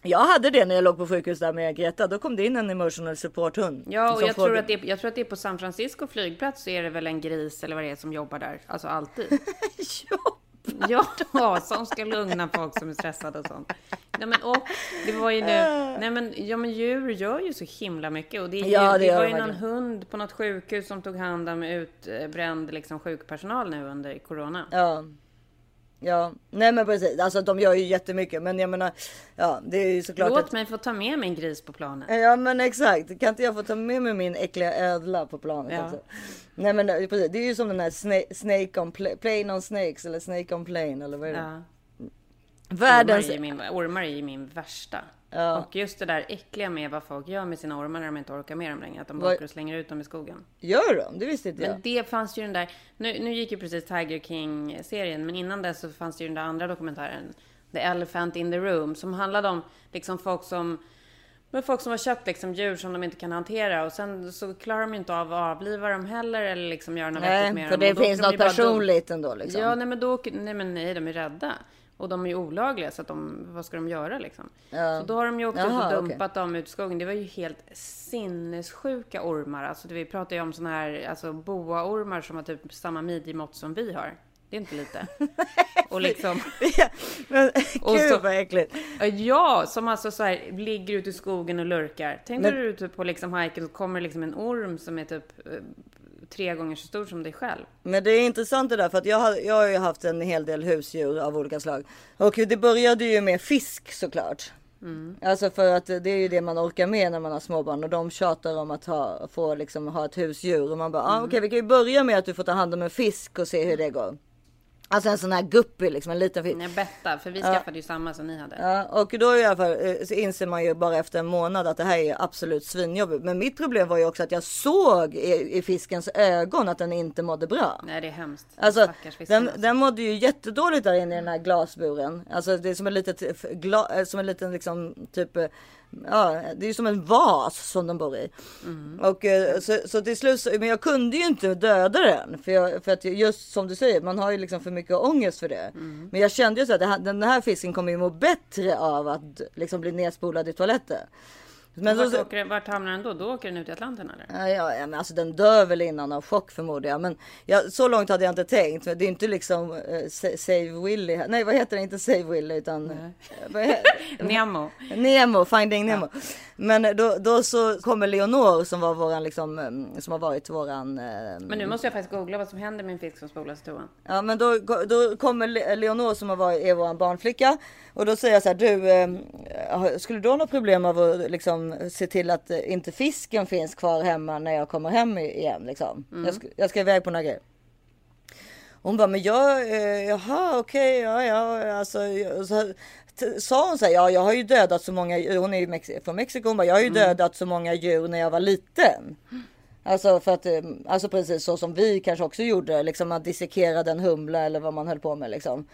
Jag hade det när jag låg på sjukhus där med Greta. Då kom det in en emotional support hund. Ja, och jag tror, frågade- att det är, jag tror att det är på San Francisco flygplats så är det väl en gris eller vad det är som jobbar där. Alltså alltid. Ja, som ska lugna folk som är stressade och sånt. Nej, men, och det var ju nu, nej men, ja men djur gör ju så himla mycket. Och det, är ju, Ja, det det, var ju någon hund på något sjukhus som tog hand om utbränd liksom, sjukpersonal nu under corona. Ja. Ja, nej men precis. Alltså de gör ju jättemycket. Men jag menar, ja det är ju såklart Låt att... mig få ta med min gris på planet. Ja men exakt. Kan inte jag få ta med mig min äckliga ödla på planet Ja. också? Nej men det- precis. Det är ju som den här Snake, snake on pla- Plane on Snakes eller Snake on Plane eller vad är det? Ja. Världens... Ormar är, min, ormar är ju min värsta. Ja. Och just det där äckliga med vad folk gör med sina ormar när de inte orkar med dem längre. Att de åker och slänger ut dem i skogen. Gör de? Det visste inte jag. Men det fanns ju den där, nu, nu gick ju precis Tiger King-serien, men innan dess så fanns det ju den där andra dokumentären, The Elephant in the Room, som handlade om liksom folk som men folk som har köpt liksom djur som de inte kan hantera och sen så klarar de ju inte av att avliva dem heller eller liksom göra något vettigt Nej, med för dem. det Och då finns något personligt ändå liksom. Ja, nej men då, nej men nej, de är rädda. Och de är ju olagliga så att de, vad ska de göra liksom? Ja. Så då har de ju också Jaha, dumpat dem ut i skogen. Det var ju helt sinnessjuka ormar. Alltså vi pratar ju om såna här alltså boaormar som har typ samma midjemått som vi har. Det är inte lite. och liksom... Men Och gud så- vad äckligt. Ja, som alltså så här ligger ute i skogen och lurkar. Tänk dig du är ute på liksom hiken och kommer liksom en orm som är typ eh, tre gånger så stor som dig själv. Men det är intressant det där för att jag har, jag har ju haft en hel del husdjur av olika slag. Och det började ju med fisk såklart. Alltså för att det är ju det man orkar med när man har småbarn och de tjatar om att ha, få liksom ha ett husdjur och man bara, ah, okej vi kan ju börja med att du får ta hand om en fisk och se hur det går. Alltså en sån här guppy liksom, en liten fisk. Nej, betta, för vi Ja. skaffade ju samma som ni hade. Ja, och då i alla fall eh, så inser man ju bara efter en månad att det här är absolut svinjobbigt. Men mitt problem var ju också att jag såg i, i fiskens ögon att den inte mådde bra. Nej, det är hemskt. Alltså, Stackars fisken, den, den mådde ju jättedåligt där inne i den här glasburen. Alltså det är som en litet, gla, eh, som en liten liksom typ, eh, ja det är som en vas som de bor i. Och eh, så, så till slut, men jag kunde ju inte döda den. För, jag, för att just som du säger, man har ju liksom för mycket ångest för det. Men jag kände ju så att här, den här fisken kommer ju må bättre av att liksom bli nedspolad i toaletten. Men vart, så, åker, den- vart hamnar den då? Då åker den ut i Atlanten eller? Ja, ja, ja, men alltså den dör väl innan av chock förmodar jag. Men jag, så långt hade jag inte tänkt. Men det är inte liksom eh, sa- Save Willy. Nej, vad heter det? Inte Save Willy utan... eh, Nemo. Nemo, Finding Nemo. Men då, då så kommer Leonor som var våran liksom, eh, som har varit våran... eh, Men nu måste jag faktiskt googla vad som händer med en fisk som spolas i toan. Ja men då, då kommer Le- Leonor som har varit, är vår barnflicka och då säger jag så här, du eh, skulle du ha något problem av att liksom se till att eh, inte fisken finns kvar hemma när jag kommer hem igen liksom? Mm. Jag, ska, jag ska iväg på några grejer. Hon bara, men jag, eh, jaha okej, ja ja, alltså, så, sa hon så här, ja jag har ju dödat så många, hon är ju Mex- från Mexiko, hon bara, jag har ju Mm. dödat så många djur när jag var liten. Alltså för att, eh, alltså precis så som vi kanske också gjorde, liksom att dissekera en humla eller vad man höll på med liksom.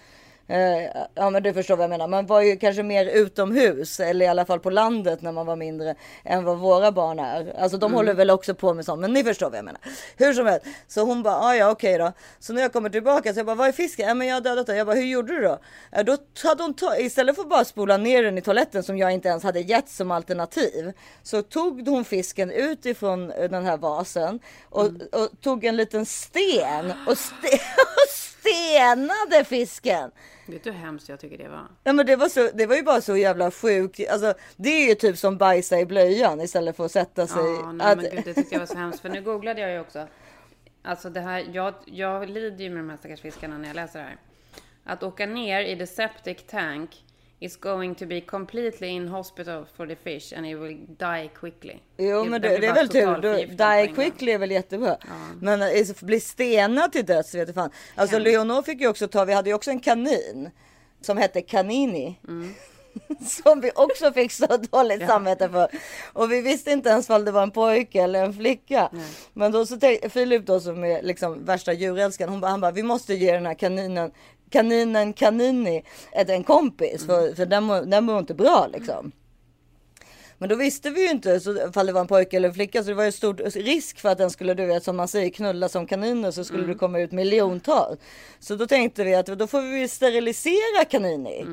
Eh, ja men du förstår vad jag menar. Man var ju kanske mer utomhus eller i alla fall på landet när man var mindre än vad våra barn är. Alltså de Mm. håller väl också på med sånt men ni förstår vad jag menar. Hur som helst. Så hon bara ah, ja okej då. Så när jag kommer tillbaka så jag bara vad är fisken? Ja men jag har dödat den. Jag bara hur gjorde du då? Ja, då hade hon istället för att bara spola ner den i toaletten som jag inte ens hade gett som alternativ. Så tog hon fisken utifrån eh, den här vasen och, och tog en liten sten och, ste- och stenade fisken. Vet du hur hemskt jag tycker det var? Ja men det var, så, det var ju bara så jävla sjukt. Alltså, det är ju typ som bajsa i blöjan istället för att sätta sig. Ja, nej, att, men gud, det tyckte jag var så hemskt. För nu googlade jag ju också. Alltså det här, jag, jag lider ju med de här stackars fiskarna när jag läser det här. Att åka ner i the septic tank is going to be completely inhospitable for the fish and it will die quickly. Jo men det, det är väl tur. die quickly är väl jättebra. Men eh, bli stenad till döds vet du fan. Alltså Leonor fick ju också ta, vi hade ju också en kanin. Som hette Kanini. Mm. som vi också fick så dåligt samvete för. Och vi visste inte ens om det var en pojke eller en flicka. Men då så Filip då som är liksom värsta djurälskaren. Hon bara, han bara, vi måste ge den här kaninen kaninen kanini ett, en kompis för, för den, den mår inte bra liksom. Men då visste vi ju inte så, ifall det var en pojke eller en flicka så det var ju stor risk för att den skulle du vet som man säger knulla som kaniner så skulle det komma ut miljontals. Så då tänkte vi att då får vi sterilisera kanini.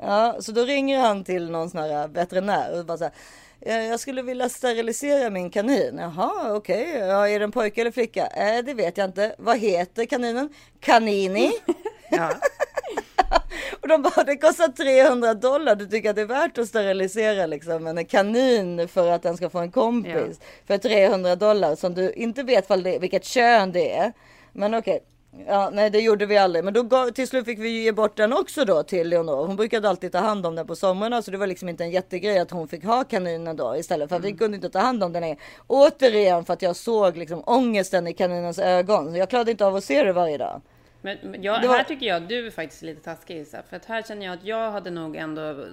Ja, så då ringer han till någon sån här veterinär och bara så här. "Eh, Jag skulle vilja sterilisera min kanin. Jaha, okej. Ja, är det en pojke eller flicka? Eh, det vet jag inte. Vad heter kaninen? Kanini. Ja. Och de bara, det kostar 300 dollar. Du tycker att det är värt att sterilisera liksom en kanin för att den ska få en kompis. För 300 dollar som du inte vet det, vilket kön det är. Men okej. Ja, nej, det gjorde vi aldrig. Men då gav, till slut fick vi ge bort den också då till Leonor. Hon brukade alltid ta hand om den på somrarna, så det var liksom inte en jättegrej att hon fick ha kaninen då istället för att vi kunde inte ta hand om den. Återigen för att jag såg liksom ångesten i kaninens ögon. Så jag klarade inte av att se det varje dag. Men, men jag, var- här tycker jag att du är faktiskt lite taskig Isa. För att här känner jag att jag hade nog ändå,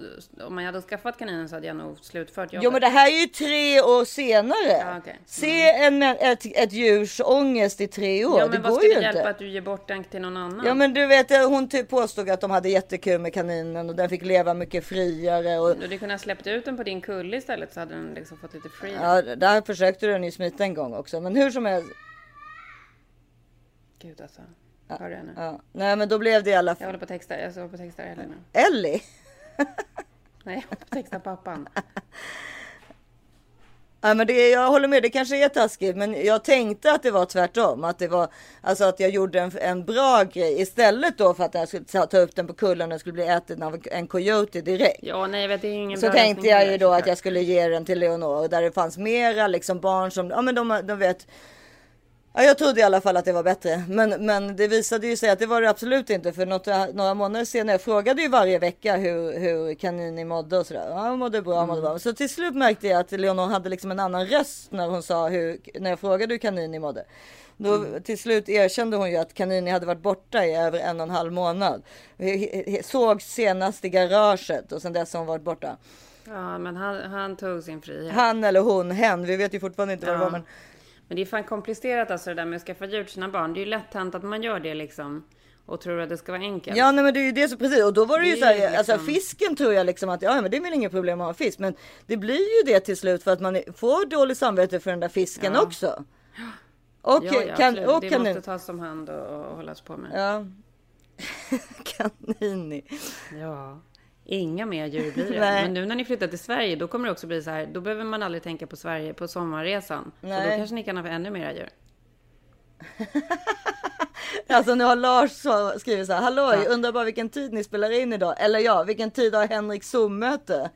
om jag hade skaffat kaninen så hade jag nog slutfört jobbet. Jo men det här är ju tre år senare. Ja, okej. Se en, ett, ett djurs ångest i tre år. Ja, det men vad går ska ju det hjälpa inte. att du ger bort den till någon annan? Ja men du vet hon typ påstod att de hade jättekul med kaninen och den fick leva mycket friare. Och, Du hade kunnat släppt ut den på din kulle istället så hade den liksom fått lite free. ja, där försökte den ju smita en gång också. Men hur som helst. Gud alltså. Hör du henne? Ja. Nej men då blev det i alla Jag fall. håller på att texta, jag håller på att texta Elin nu. Ellie. Nej, jag håller på att texta pappan. Ja, men det, jag håller med, det kanske är taskigt, men jag tänkte att det var tvärtom. Att det var alltså att jag gjorde en, en bra grej istället då för att jag skulle ta, ta upp den på kullen och skulle bli äten av en, coyote direkt. Ja, nej jag vet, det är ingen Så tänkte jag ju då att jag skulle ge den till Leonor där det fanns mera liksom barn som, ja men de, de vet Ja, jag trodde i alla fall att det var bättre. Men, men det visade ju sig att det var det absolut inte. För något, några månader senare, jag frågade ju varje vecka hur, hur Kanini mådde och sådär. Ja, han mådde bra, mm. mådde bra. Så till slut märkte jag att Leonor hade liksom en annan röst när hon sa hur, när jag frågade hur Kanini mådde. Då, mm. Till slut erkände hon ju att Kanini hade varit borta i över en och en halv månad. Såg senast i garaget och sen dess har hon varit borta. Ja, men han, han tog sin frihet. Han eller hon, hen. Vi vet ju fortfarande inte vad det var. Men... men det är fan komplicerat alltså det där med att skaffa djur till sina barn. Det är ju lätt hänt att man gör det liksom och tror att det ska vara enkelt. Ja, nej, men det är ju det så precis. Och då var det, det ju så här, liksom... alltså fisken tror jag liksom att ja, men det är väl inget problem att ha fisk, men det blir ju det till slut för att man får dåligt samvete för den där fisken ja. också. Och ja, ja, kan, och det kanin... måste tas om hand och, och hållas på med. Ja. Kanini. Ja. Inga mer djur blir det. Men nu när ni flyttar till Sverige, då kommer det också bli så här. Då behöver man aldrig tänka på Sverige på sommarresan. Nej. Så då kanske ni kan ha ännu mera djur. alltså nu har Lars skrivit så här. Hallå, ja. undrar bara vilken tid ni spelar in idag. Eller ja, vilken tid har Henrik Zoom-möte?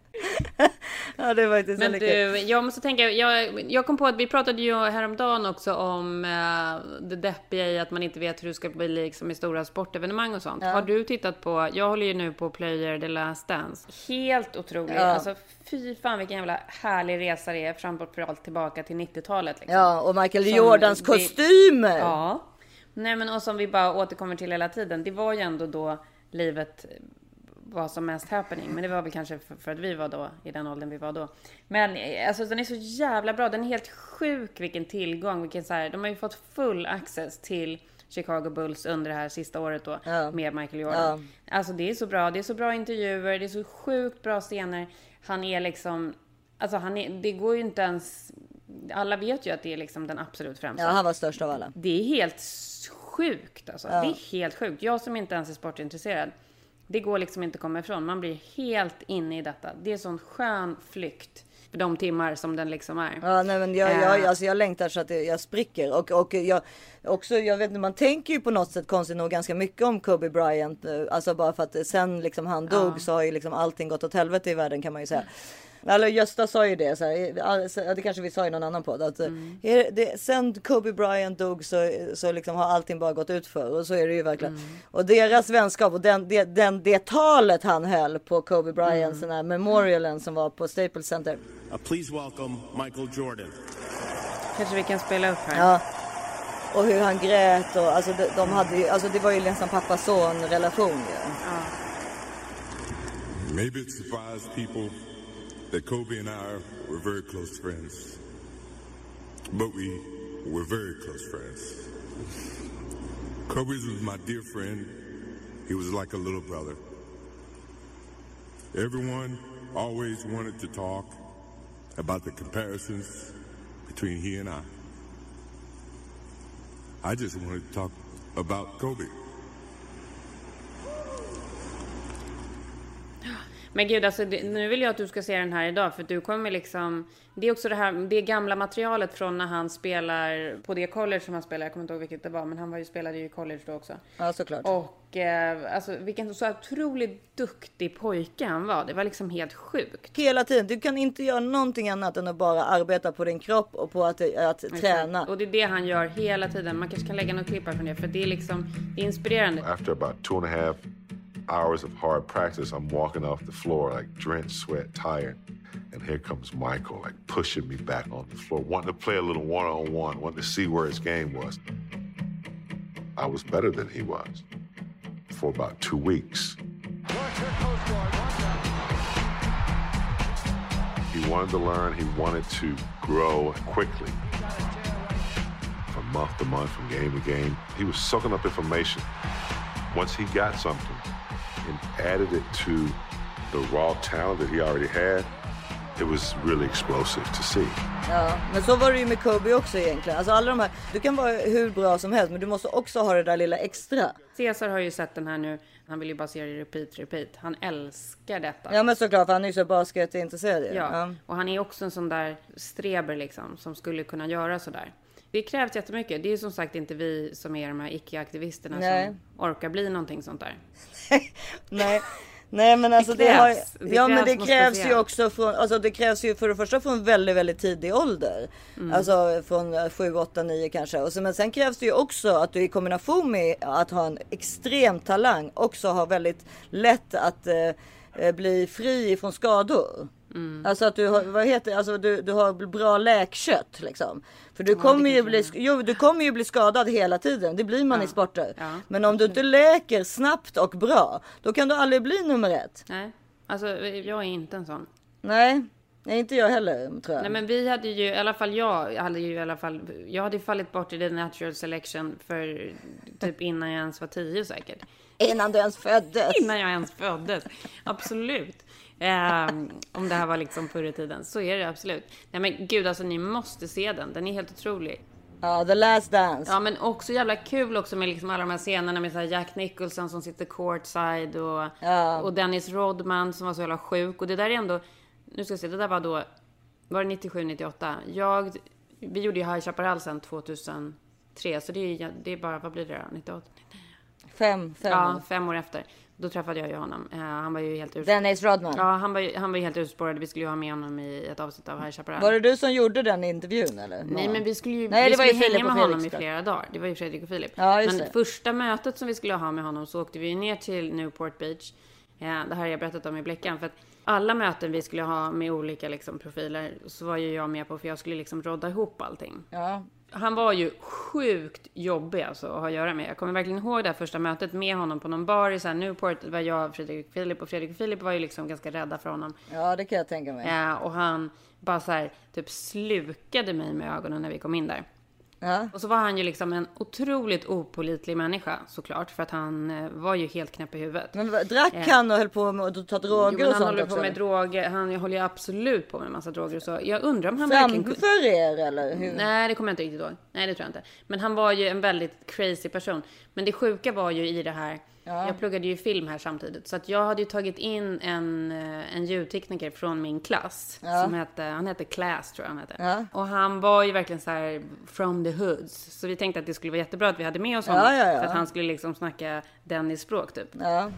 ja, det var faktiskt Men du, jag måste tänka. Jag, jag kom på att vi pratade ju häromdagen också om uh, det deppiga i att man inte vet hur det ska bli liksom i stora sportevenemang och sånt. Ja. Har du tittat på? Jag håller ju nu på Player The Last Dance. Helt otroligt. Ja. Alltså, fy fan vilken jävla härlig resa det är framförallt tillbaka till 90-talet. Liksom. Ja, och Michael som Jordans kostymer. ja. Nej, men och som vi bara återkommer till hela tiden. Det var ju ändå då livet var som mest happening. Men det var väl kanske för, för, att vi var då i den åldern vi var då. Men alltså den är så jävla bra. Den är helt sjuk vilken tillgång. Vilken så här, de har ju fått full access till Chicago Bulls under det här sista året då ja. med Michael Jordan. Ja. Alltså det är så bra. Det är så bra intervjuer. Det är så sjukt bra scener. Han är liksom, alltså han är, det går ju inte ens alla vet ju att det är liksom den absolut främsta. Ja, han var störst av alla. Det är helt sjukt alltså. Ja. Det är helt sjukt. Jag som inte ens är sportintresserad. Det går liksom inte att komma ifrån. Man blir helt inne i detta. Det är sån skön flykt för de timmar som den liksom är. Ja, nej, men jag, jag, alltså jag längtar så att jag spricker och, och jag också, jag vet inte, man tänker ju på något sätt konstigt nog ganska mycket om Kobe Bryant. Eh, alltså bara för att sen liksom han dog ja. så har ju liksom allting gått åt helvete i världen kan man ju säga. Eller Gösta sa ju det, så här, det kanske vi sa i någon annan podd. Att mm. det, sen Kobe Bryant dog så, så liksom har allting bara gått ut för Och så är det ju verkligen. Mm. Och deras vänskap och den, det, den, det talet han höll på Kobe Bryant, mm. den här memorialen som var på Staples Center. Uh, please welcome Michael Jordan. Kanske vi kan spela upp här. Ja. Och hur han grät och alltså de, de hade ju, alltså det var ju nästan pappa-son relation ju. Ja. Maybe it surprised people that Kobe and I were very close friends. But we were very close friends. Kobe was my dear friend. He was like a little brother. Everyone always wanted to talk about the comparisons between he and I. I just wanted to talk about Kobe. Men gud, alltså, det, nu vill jag att du ska se den här idag, för du kommer liksom... Det är också det här, det gamla materialet från när han spelar på det college som han spelar. Jag kommer inte ihåg vilket det var, men han var ju, spelade ju i college då också. Ja, såklart. Och eh, alltså vilken så otroligt duktig pojke han var. Det var liksom helt sjukt. Hela tiden. Du kan inte göra någonting annat än att bara arbeta på din kropp och på att, att träna. Och det är det han gör hela tiden. Man kanske kan lägga något klipp här från det, för det är liksom inspirerande. After about two and a half hours of hard practice, I'm walking off the floor like drenched, sweat, tired. And here comes Michael, like pushing me back on the floor, wanting to play a little one on one, wanting to see where his game was. I was better than he was for about two weeks. He wanted to learn, he wanted to grow quickly. From month to month, from game to game, he was soaking up information. Once he got something, and added it to the raw talent that he already had, it was really explosive to see. Ja, men så var det ju med Kobe också egentligen. Alltså alla de här, du kan vara hur bra som helst, men du måste också ha det där lilla extra. Cesar har ju sett den här nu. Han vill ju bara se det repeat, repeat. Han älskar detta. Ja, men såklart, för han är ju så basketintresserad. Ja, ja, och han är också en sån där streber liksom, som skulle kunna göra sådär. Det krävs jättemycket. Det är som sagt inte vi som är de här icke-aktivisterna som orkar bli någonting sånt där. Nej, Nej men alltså det, Det har, krävs. Det ja men krävs det krävs ju också från, alltså det krävs ju för det första från väldigt, väldigt tidig ålder. Mm. Alltså från 7, 8, 9 kanske. Och så, men sen krävs det ju också att du i kombination med att ha en extrem talang också har väldigt lätt att eh, eh, bli fri från skador. Mm. Alltså att du har, vad heter, alltså du, du har bra läkkött liksom. För du kommer ju bli, jo, du kommer ju bli skadad hela tiden. Det blir man i sporter. Ja. Men om du inte läker snabbt och bra, då kan du aldrig bli nummer ett. Nej, alltså jag är inte en sån. Nej, nej inte jag heller tror jag. Nej men vi hade ju, i alla fall jag, hade ju i alla fall, jag hade fallit bort i the natural selection för typ innan jag ens var tio säkert. Innan du ens föddes. Innan jag ens föddes, absolut. Ehm, om det här var liksom förr i tiden, så är det absolut. Nej men gud alltså ni måste se den, den är helt otrolig. Ja, The Last Dance. Ja men också jävla kul också med liksom alla de här scenerna med så Jack Nicholson som sitter courtside och, Ja. och Dennis Rodman som var så jävla sjuk. Och det där är ändå, nu ska jag se, det där var då, var det 97, 98? Jag, vi gjorde ju High Chaparral sen 2003, så det är, det är bara, vad blir det då? 98? Fem, fem. Ja, fem år efter. Då träffade jag ju honom. Eh, han var ju helt ur... Dennis Rodman. Ja, han var, ju- han var ju helt urspårad. Vi skulle ju ha med honom i ett avsnitt av High Chaparral. Var det du som gjorde den intervjun eller? Nej men vi skulle ju Nej, vi det var ju hänga med honom i flera dagar. Det var ju Fredrik och Filip. Ja, just men det. första mötet som vi skulle ha med honom så åkte vi ner till Newport Beach. Ja, det här har jag berättat om i Bleckan. För att alla möten vi skulle ha med olika liksom, profiler så var ju jag med på för jag skulle liksom rodda ihop allting. Ja. Han var ju sjukt jobbig alltså att ha att göra med. Jag kommer verkligen ihåg det här första mötet med honom på någon bar i så här Newport. Det var jag, Fredrik och Filip och Fredrik och Filip var ju liksom ganska rädda för honom. Ja, det kan jag tänka mig. Ja, och han bara så här, typ slukade mig med ögonen när vi kom in där. Ja. Och så var han ju liksom en otroligt opolitlig människa såklart, för att han eh, var ju helt knäpp i huvudet. Men vad- drack Eh, han och höll på med att ta droger jo, men och han sånt håller också? på med eller? droger, han håller ju absolut på med massa droger och så. Jag undrar om han verkligen kunde... Framför er eller? Hur? Nej, det kommer jag inte riktigt ihåg. Nej, det tror jag inte. Men han var ju en väldigt crazy person. Men det sjuka var ju i det här, Ja. jag pluggade ju film här samtidigt. Så att jag hade ju tagit in en, eh, en ljudtekniker från min klass. Ja. Som hette, han hette Class tror jag han hette. Ja. Och han var ju verkligen så här from the hoods. Så vi tänkte att det skulle vara jättebra att vi hade med oss honom. Ja, ja, ja. För att han skulle liksom snacka Dennis språk typ. Ja.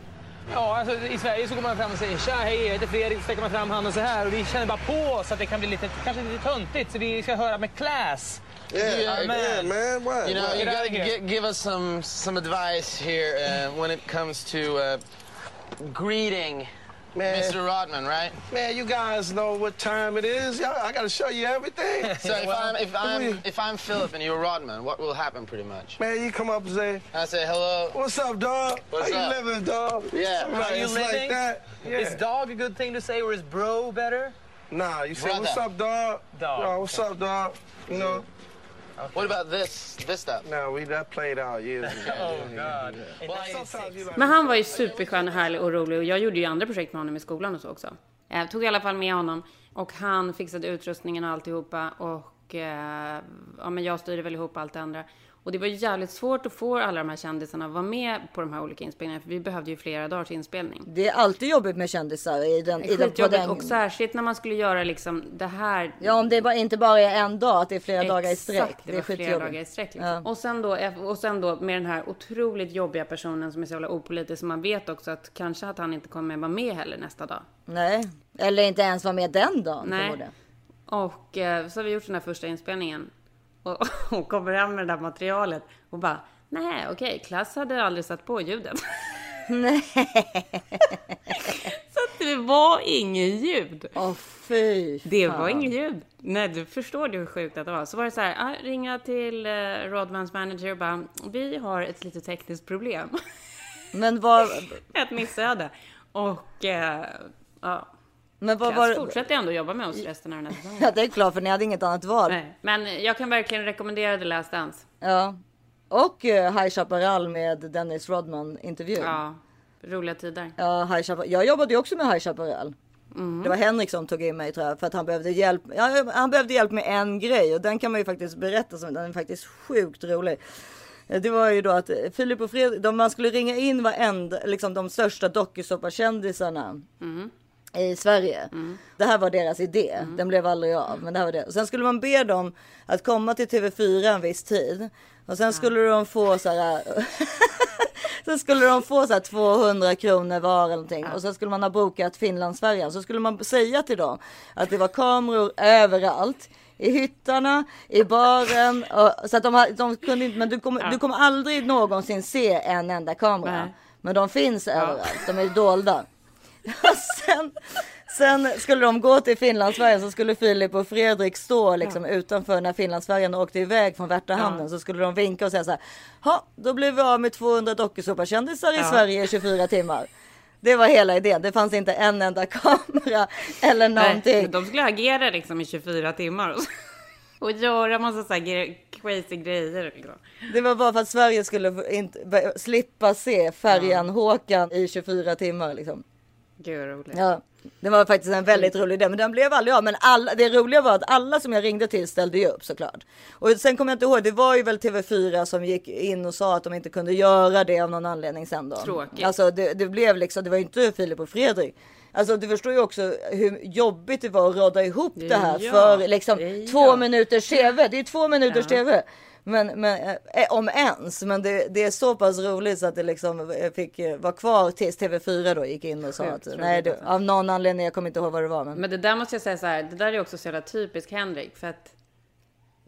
Ja, alltså, i Sverige så går man fram och säger tja, hej, jag heter Fredrik, så sträcker man fram handen så här och vi känner bara på oss att det kan bli lite, kanske lite töntigt så vi ska höra med class. Yeah, yeah, man. What? You know, What? you gotta of give us some some advice here uh, when it comes to uh, greeting Mr. Rodman, right? Man, you guys know what time it is. Y'all, I got to show you everything. So if I'm if I'm if I'm Philip and you're Rodman, what will happen pretty much? Man, you come up and say, I say hello. What's up, dog? What's How up? you living, dog? Yeah. Right, Are you living? like that. Yeah. Is dog a good thing to say or is bro better? Nah, you say, Brother. what's up, dog? Dog. Oh, what's up, dog? You know? What about this this stuff? No, we that played out years ago. Oh god. Like, Men han var ju superskön och härlig och rolig och jag gjorde ju andra projekt med honom i skolan och så också. Jag tog i alla fall med honom och han fixade utrustningen och alltihopa och eh, ja, men jag styrde väl ihop allt det andra. Och det var jävligt svårt att få alla de här kändisarna att vara med på de här olika inspelningarna för vi behövde ju flera dagars inspelning. Det är alltid jobbigt med kändisar i den, i den, på den. och särskilt när man skulle göra liksom det här Ja, om det bara, inte bara är en dag, att det är flera dagar i sträck. Exakt, det, är var flera dagar i sträck. Liksom. Ja. Och, sen då, och sen då med den här otroligt jobbiga personen som är så jävla opolitisk. Så man vet också att kanske att han inte kommer vara med heller nästa dag. Nej, eller inte ens vara med den dagen. Nej. Och eh, så har vi gjort den här första inspelningen. Och, och kommer hem med det där materialet och bara, nej okej, klass hade aldrig satt på ljudet. Nej. så att det var ingen ljud. Åh fy Det fan. var ingen ljud. Nej, du förstår du hur sjukt att det var. Så var det så här, ah, ringa till eh, Rodmans manager och bara, vi har ett litet tekniskt problem. Men vad... ett missöde. Och eh, ja. Men vad var fortsätter ändå jobba med oss resten av den här säsongen. Ja, det är klart, för ni hade inget annat val. Nej, men jag kan verkligen rekommendera The Last Dance. Ja. Och uh, High Chaparral med Dennis Rodman intervjun. Ja, roliga tider. Ja, High Chaparral. Jag jobbade ju också med High Chaparral. Mm. Det var Henrik som tog in mig tror jag för att han behövde hjälp. Ja, han behövde hjälp med en grej och den kan man ju faktiskt berätta som den är faktiskt sjukt rolig. Det var ju då att Filip och Fredrik, de, man skulle ringa in varenda, liksom de största dokusåpakändisarna Mm. I Sverige. Det här var deras idé. Den blev aldrig av. Men det här var det. Och sen skulle man be dem att komma till TV4 en viss tid. Och sen skulle de få så här. Så skulle de få så här 200 kronor var eller någonting. Och så skulle man ha bokat Finlandsfärjan. Så skulle man säga till dem att det var kameror överallt. I hyttarna, i baren. Och, så att de, de kunde inte, men du kommer, du kommer aldrig någonsin se en enda kamera. Nej. Men de finns överallt, de är dolda. Sen, sen skulle de gå till Finlandsfärjan så skulle Filip och Fredrik stå liksom utanför när Finlandsfärjan åkte iväg från Värtahamnen. Så skulle de vinka och säga så här. Ja, då blev vi av med 200 dokusåpakändisar i Ja. Sverige i 24 timmar. Det var hela idén. Det fanns inte en enda kamera eller någonting. Nej, de skulle agera liksom i 24 timmar och, göra massa så här crazy grejer. Liksom. Det var bara för att Sverige skulle inte, slippa se färjan Håkan i 24 timmar liksom. Gud vad roligt. Ja, det var faktiskt en väldigt rolig idé, men den blev aldrig av. Men alla, det roliga var att alla som jag ringde till ställde ju upp såklart. Och sen kommer jag inte ihåg, det var ju väl TV4 som gick in och sa att de inte kunde göra det av någon anledning sen då. Tråkigt. Alltså det, det blev liksom, det var ju inte Filip och Fredrik. Alltså du förstår ju också hur jobbigt det var att råda ihop det här Ja, för liksom ja. två minuters TV. Det är två minuters TV. Men, men eh, om ens, men det, det är så pass roligt så att det liksom eh, fick eh, vara kvar tills TV4 då gick in och sa Sjukt att nej, det, alltså. av någon anledning, jag kommer inte ihåg vad det var. Men, Men det där måste jag säga så här, det där är också så jävla typiskt Henrik. För att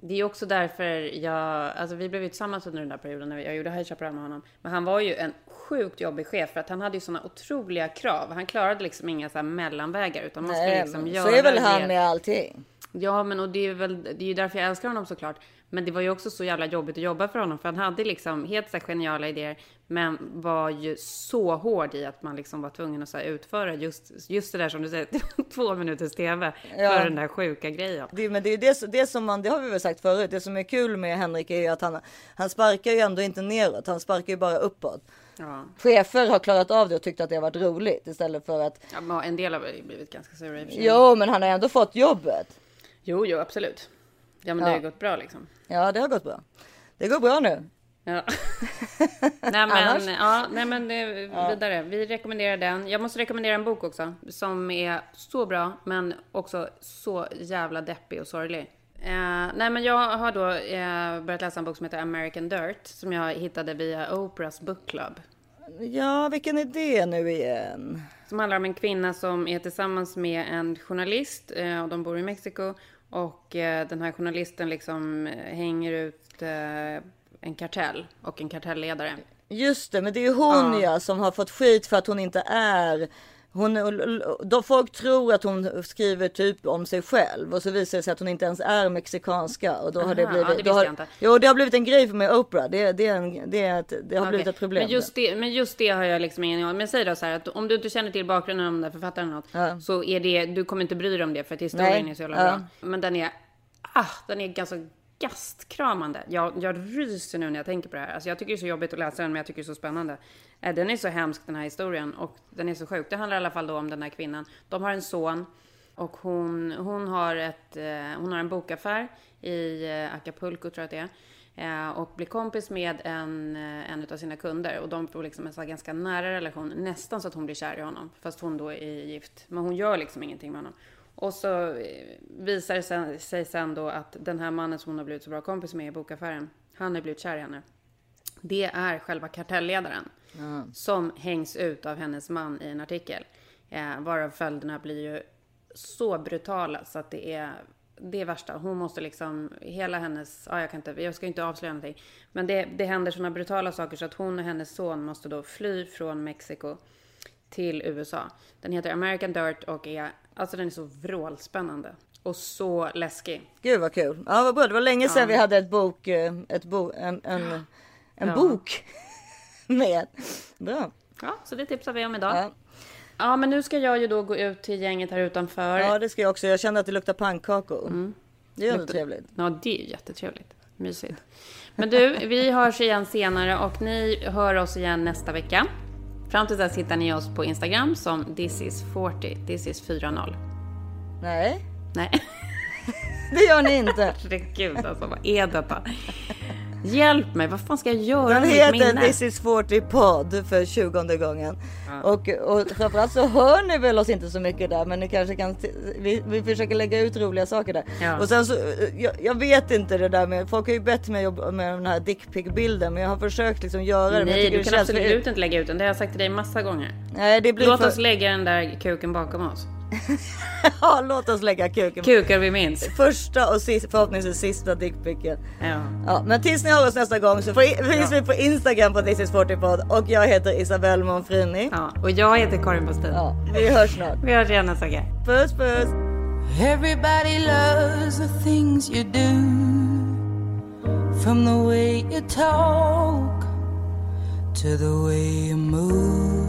det är också därför jag, alltså vi blev ju tillsammans under den där perioden när jag gjorde High Chaparral med honom. Men han var ju en sjukt jobbig chef för att han hade ju sådana otroliga krav. Han klarade liksom inga så mellanvägar utan man skulle nej, liksom men göra så är väl det. han med allting. Ja, men och det är väl, det är ju därför jag älskar honom såklart. Men det var ju också så jävla jobbigt att jobba för honom, för han hade liksom helt så geniala idéer, men var ju så hård i att man liksom var tvungen att så utföra just, just det där som du säger, två minuters tv Ja. för den där sjuka grejen. Det, men det är det, det som man, det har vi väl sagt förut, det som är kul med Henrik är ju att han, han sparkar ju ändå inte neråt, han sparkar ju bara uppåt. Ja. Chefer har klarat av det och tyckt att det har varit roligt istället för att Ja, en del har blivit ganska sura i. Jo, men han har ändå fått jobbet. Jo, jo, absolut. Ja, men det har Ja. gått bra liksom. Ja, det har gått bra. Det går bra nu. Ja. nej, men, Annars? ja, nej, men det, vidare. Vi rekommenderar den. Jag måste rekommendera en bok också som är så bra, men också så jävla deppig och sorglig. Eh, nej, men jag har då eh, börjat läsa en bok som heter American Dirt som jag hittade via Oprahs Book Club. Ja, vilken är det nu igen? Som handlar om en kvinna som är tillsammans med en journalist eh, och de bor i Mexiko. Och eh, den här journalisten liksom eh, hänger ut eh, en kartell och en kartellledare. Just det, men det är ju hon ja. som har fått skit för att hon inte är hon, då folk tror att hon skriver typ om sig själv och så visar det sig att hon inte ens är mexikanska och då har det Aha, blivit. ja, det då har. Jo, det har blivit en grej med Oprah. Det, det, är en, det, är ett, det har blivit Okej. ett problem. Men just, det, men just det har jag liksom ingen aning om. Men säg då så här att om du inte känner till bakgrunden om den där författaren något, Ja. så är det, du kommer inte bry dig om det för att historien Nej, är så jävla ja. bra. Men den är, ah, den är ganska gastkramande. Jag, jag ryser nu när jag tänker på det här. Alltså jag tycker det är så jobbigt att läsa den, men jag tycker det är så spännande. Eh, den är så hemsk den här historien och den är så sjuk. Det handlar i alla fall då om den här kvinnan. De har en son och hon, hon, har, ett, eh, hon har en bokaffär i eh, Acapulco tror jag att det är. Och blir kompis med en, en av sina kunder och de får liksom en så ganska nära relation. Nästan så att hon blir kär i honom, fast hon då är gift. Men hon gör liksom ingenting med honom. Och så visar det sen- sig sen då att den här mannen som hon har blivit så bra kompis med i bokaffären, han har blivit kär i henne. Det är själva kartellledaren som hängs ut av hennes man i en artikel. Eh, varav följderna blir ju så brutala så att det är det är värsta. Hon måste liksom, hela hennes, ja jag kan inte, jag ska inte avslöja någonting. Men det, det händer sådana brutala saker så att hon och hennes son måste då fly från Mexiko till USA. Den heter American Dirt och är, alltså den är så vrålspännande. Och så läskig. Gud vad kul. Ja vad bra. Det var länge sedan Ja. vi hade ett bok, eh, ett bo, en, en, en Ja. bok med. Bra. Ja, så det tipsar vi om idag. Ja. Ja, men nu ska jag ju då gå ut till gänget här utanför. Ja det ska jag också. Jag kände att det luktar pannkakor. Det är Luktar- trevligt. Ja, det är ju jättetrevligt. Mysigt. Men du, vi hörs igen senare och ni hör oss igen nästa vecka. Fram till dess hittar ni oss på Instagram som thisis40, thisis40. Nej, Nej, det gör ni inte. herregud alltså, vad är detta? Hjälp mig, vad fan ska jag göra Den med heter minne? This is 40 podd för 20 gången. Och, och framförallt så hör ni väl oss inte så mycket där men ni kanske kan, vi, vi försöker lägga ut roliga saker där. Ja. Och sen så, jag, jag vet inte det där med, folk har ju bett mig jobba med den här dickpic bilden men jag har försökt liksom göra det. Nej, du kan absolut inte lägga ut den. Det har jag sagt till dig massa gånger. Nej, det blir Låt för... oss lägga den där kuken bakom oss. ja, låt oss lägga kuken. Kukar vi minns. Första och sist, förhoppningsvis sista dickpicen. Ja. Ja, men tills ni hör oss nästa gång så finns vi på Instagram på This is 40 podd och jag heter Isabelle Monfrini. Ja, och jag heter Karin Bastin. Ja, vi hörs snart. Vi hörs igen nästa vecka. Puss puss! Everybody loves the things you do, from the way you talk to the way you move.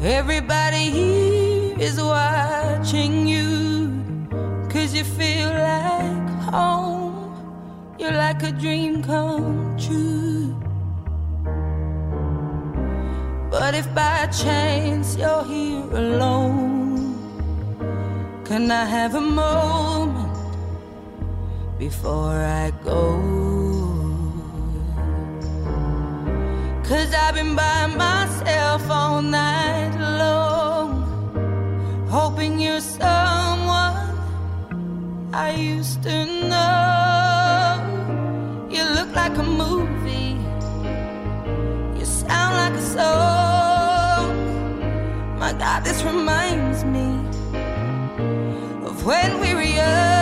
Everybody here is watching you, cause you feel like home. You're like a dream come true. But if by chance you're here alone, can I have a moment before I go? Cause I've been by myself all night long, hoping you're someone I used to know. You look like a movie, you sound like a song. My God, this reminds me of when we were young.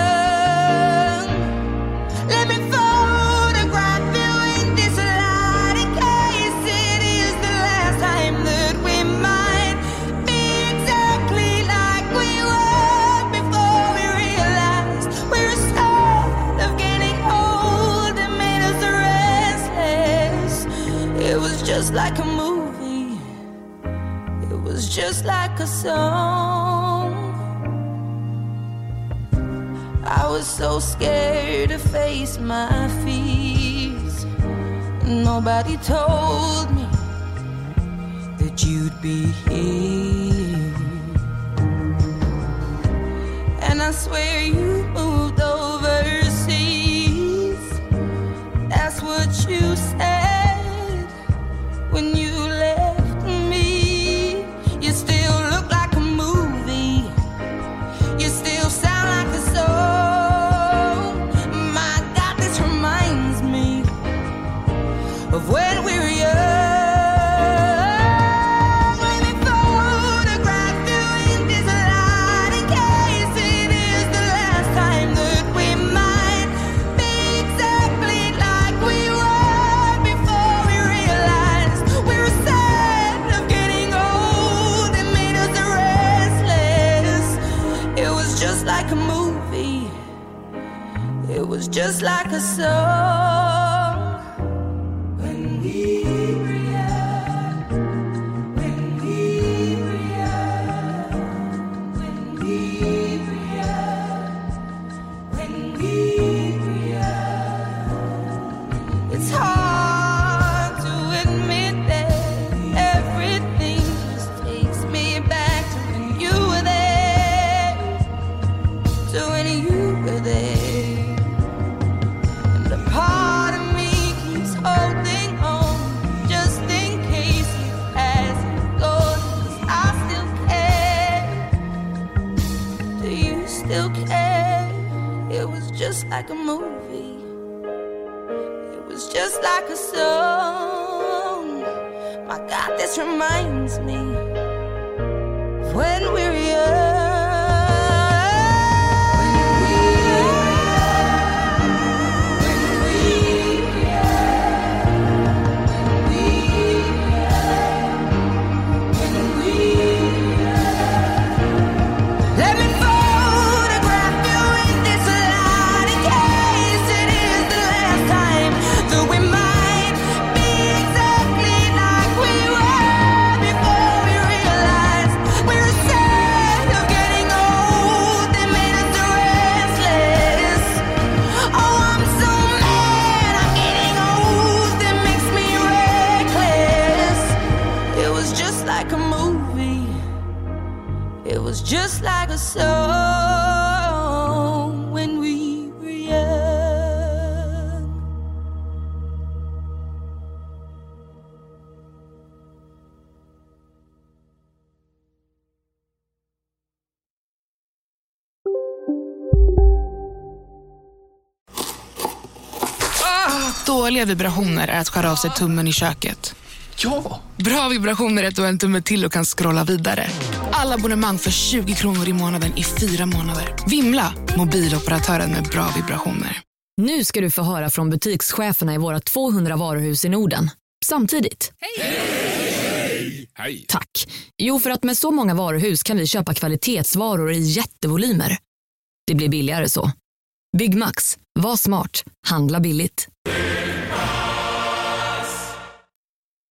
Just like a movie. It was just like a song. I was so scared to face my fears. Nobody told me that you'd be here. And I swear you moved just like like a movie. It was just like a song. My God, this reminds me when we Dåliga vibrationer är att skära av sig tummen i köket. Ja! Bra vibrationer är att du har en tumme till och kan scrolla vidare. Alla abonnemang för 20 kronor i månaden i fyra månader. Vimla! Mobiloperatören med bra vibrationer. Nu ska du få höra från butikscheferna i våra 200 varuhus i Norden. Samtidigt. Hej! Tack. Jo, för att med så många varuhus kan vi köpa kvalitetsvaror i jättevolymer. Det blir billigare så. Byggmax. Var smart. Handla billigt.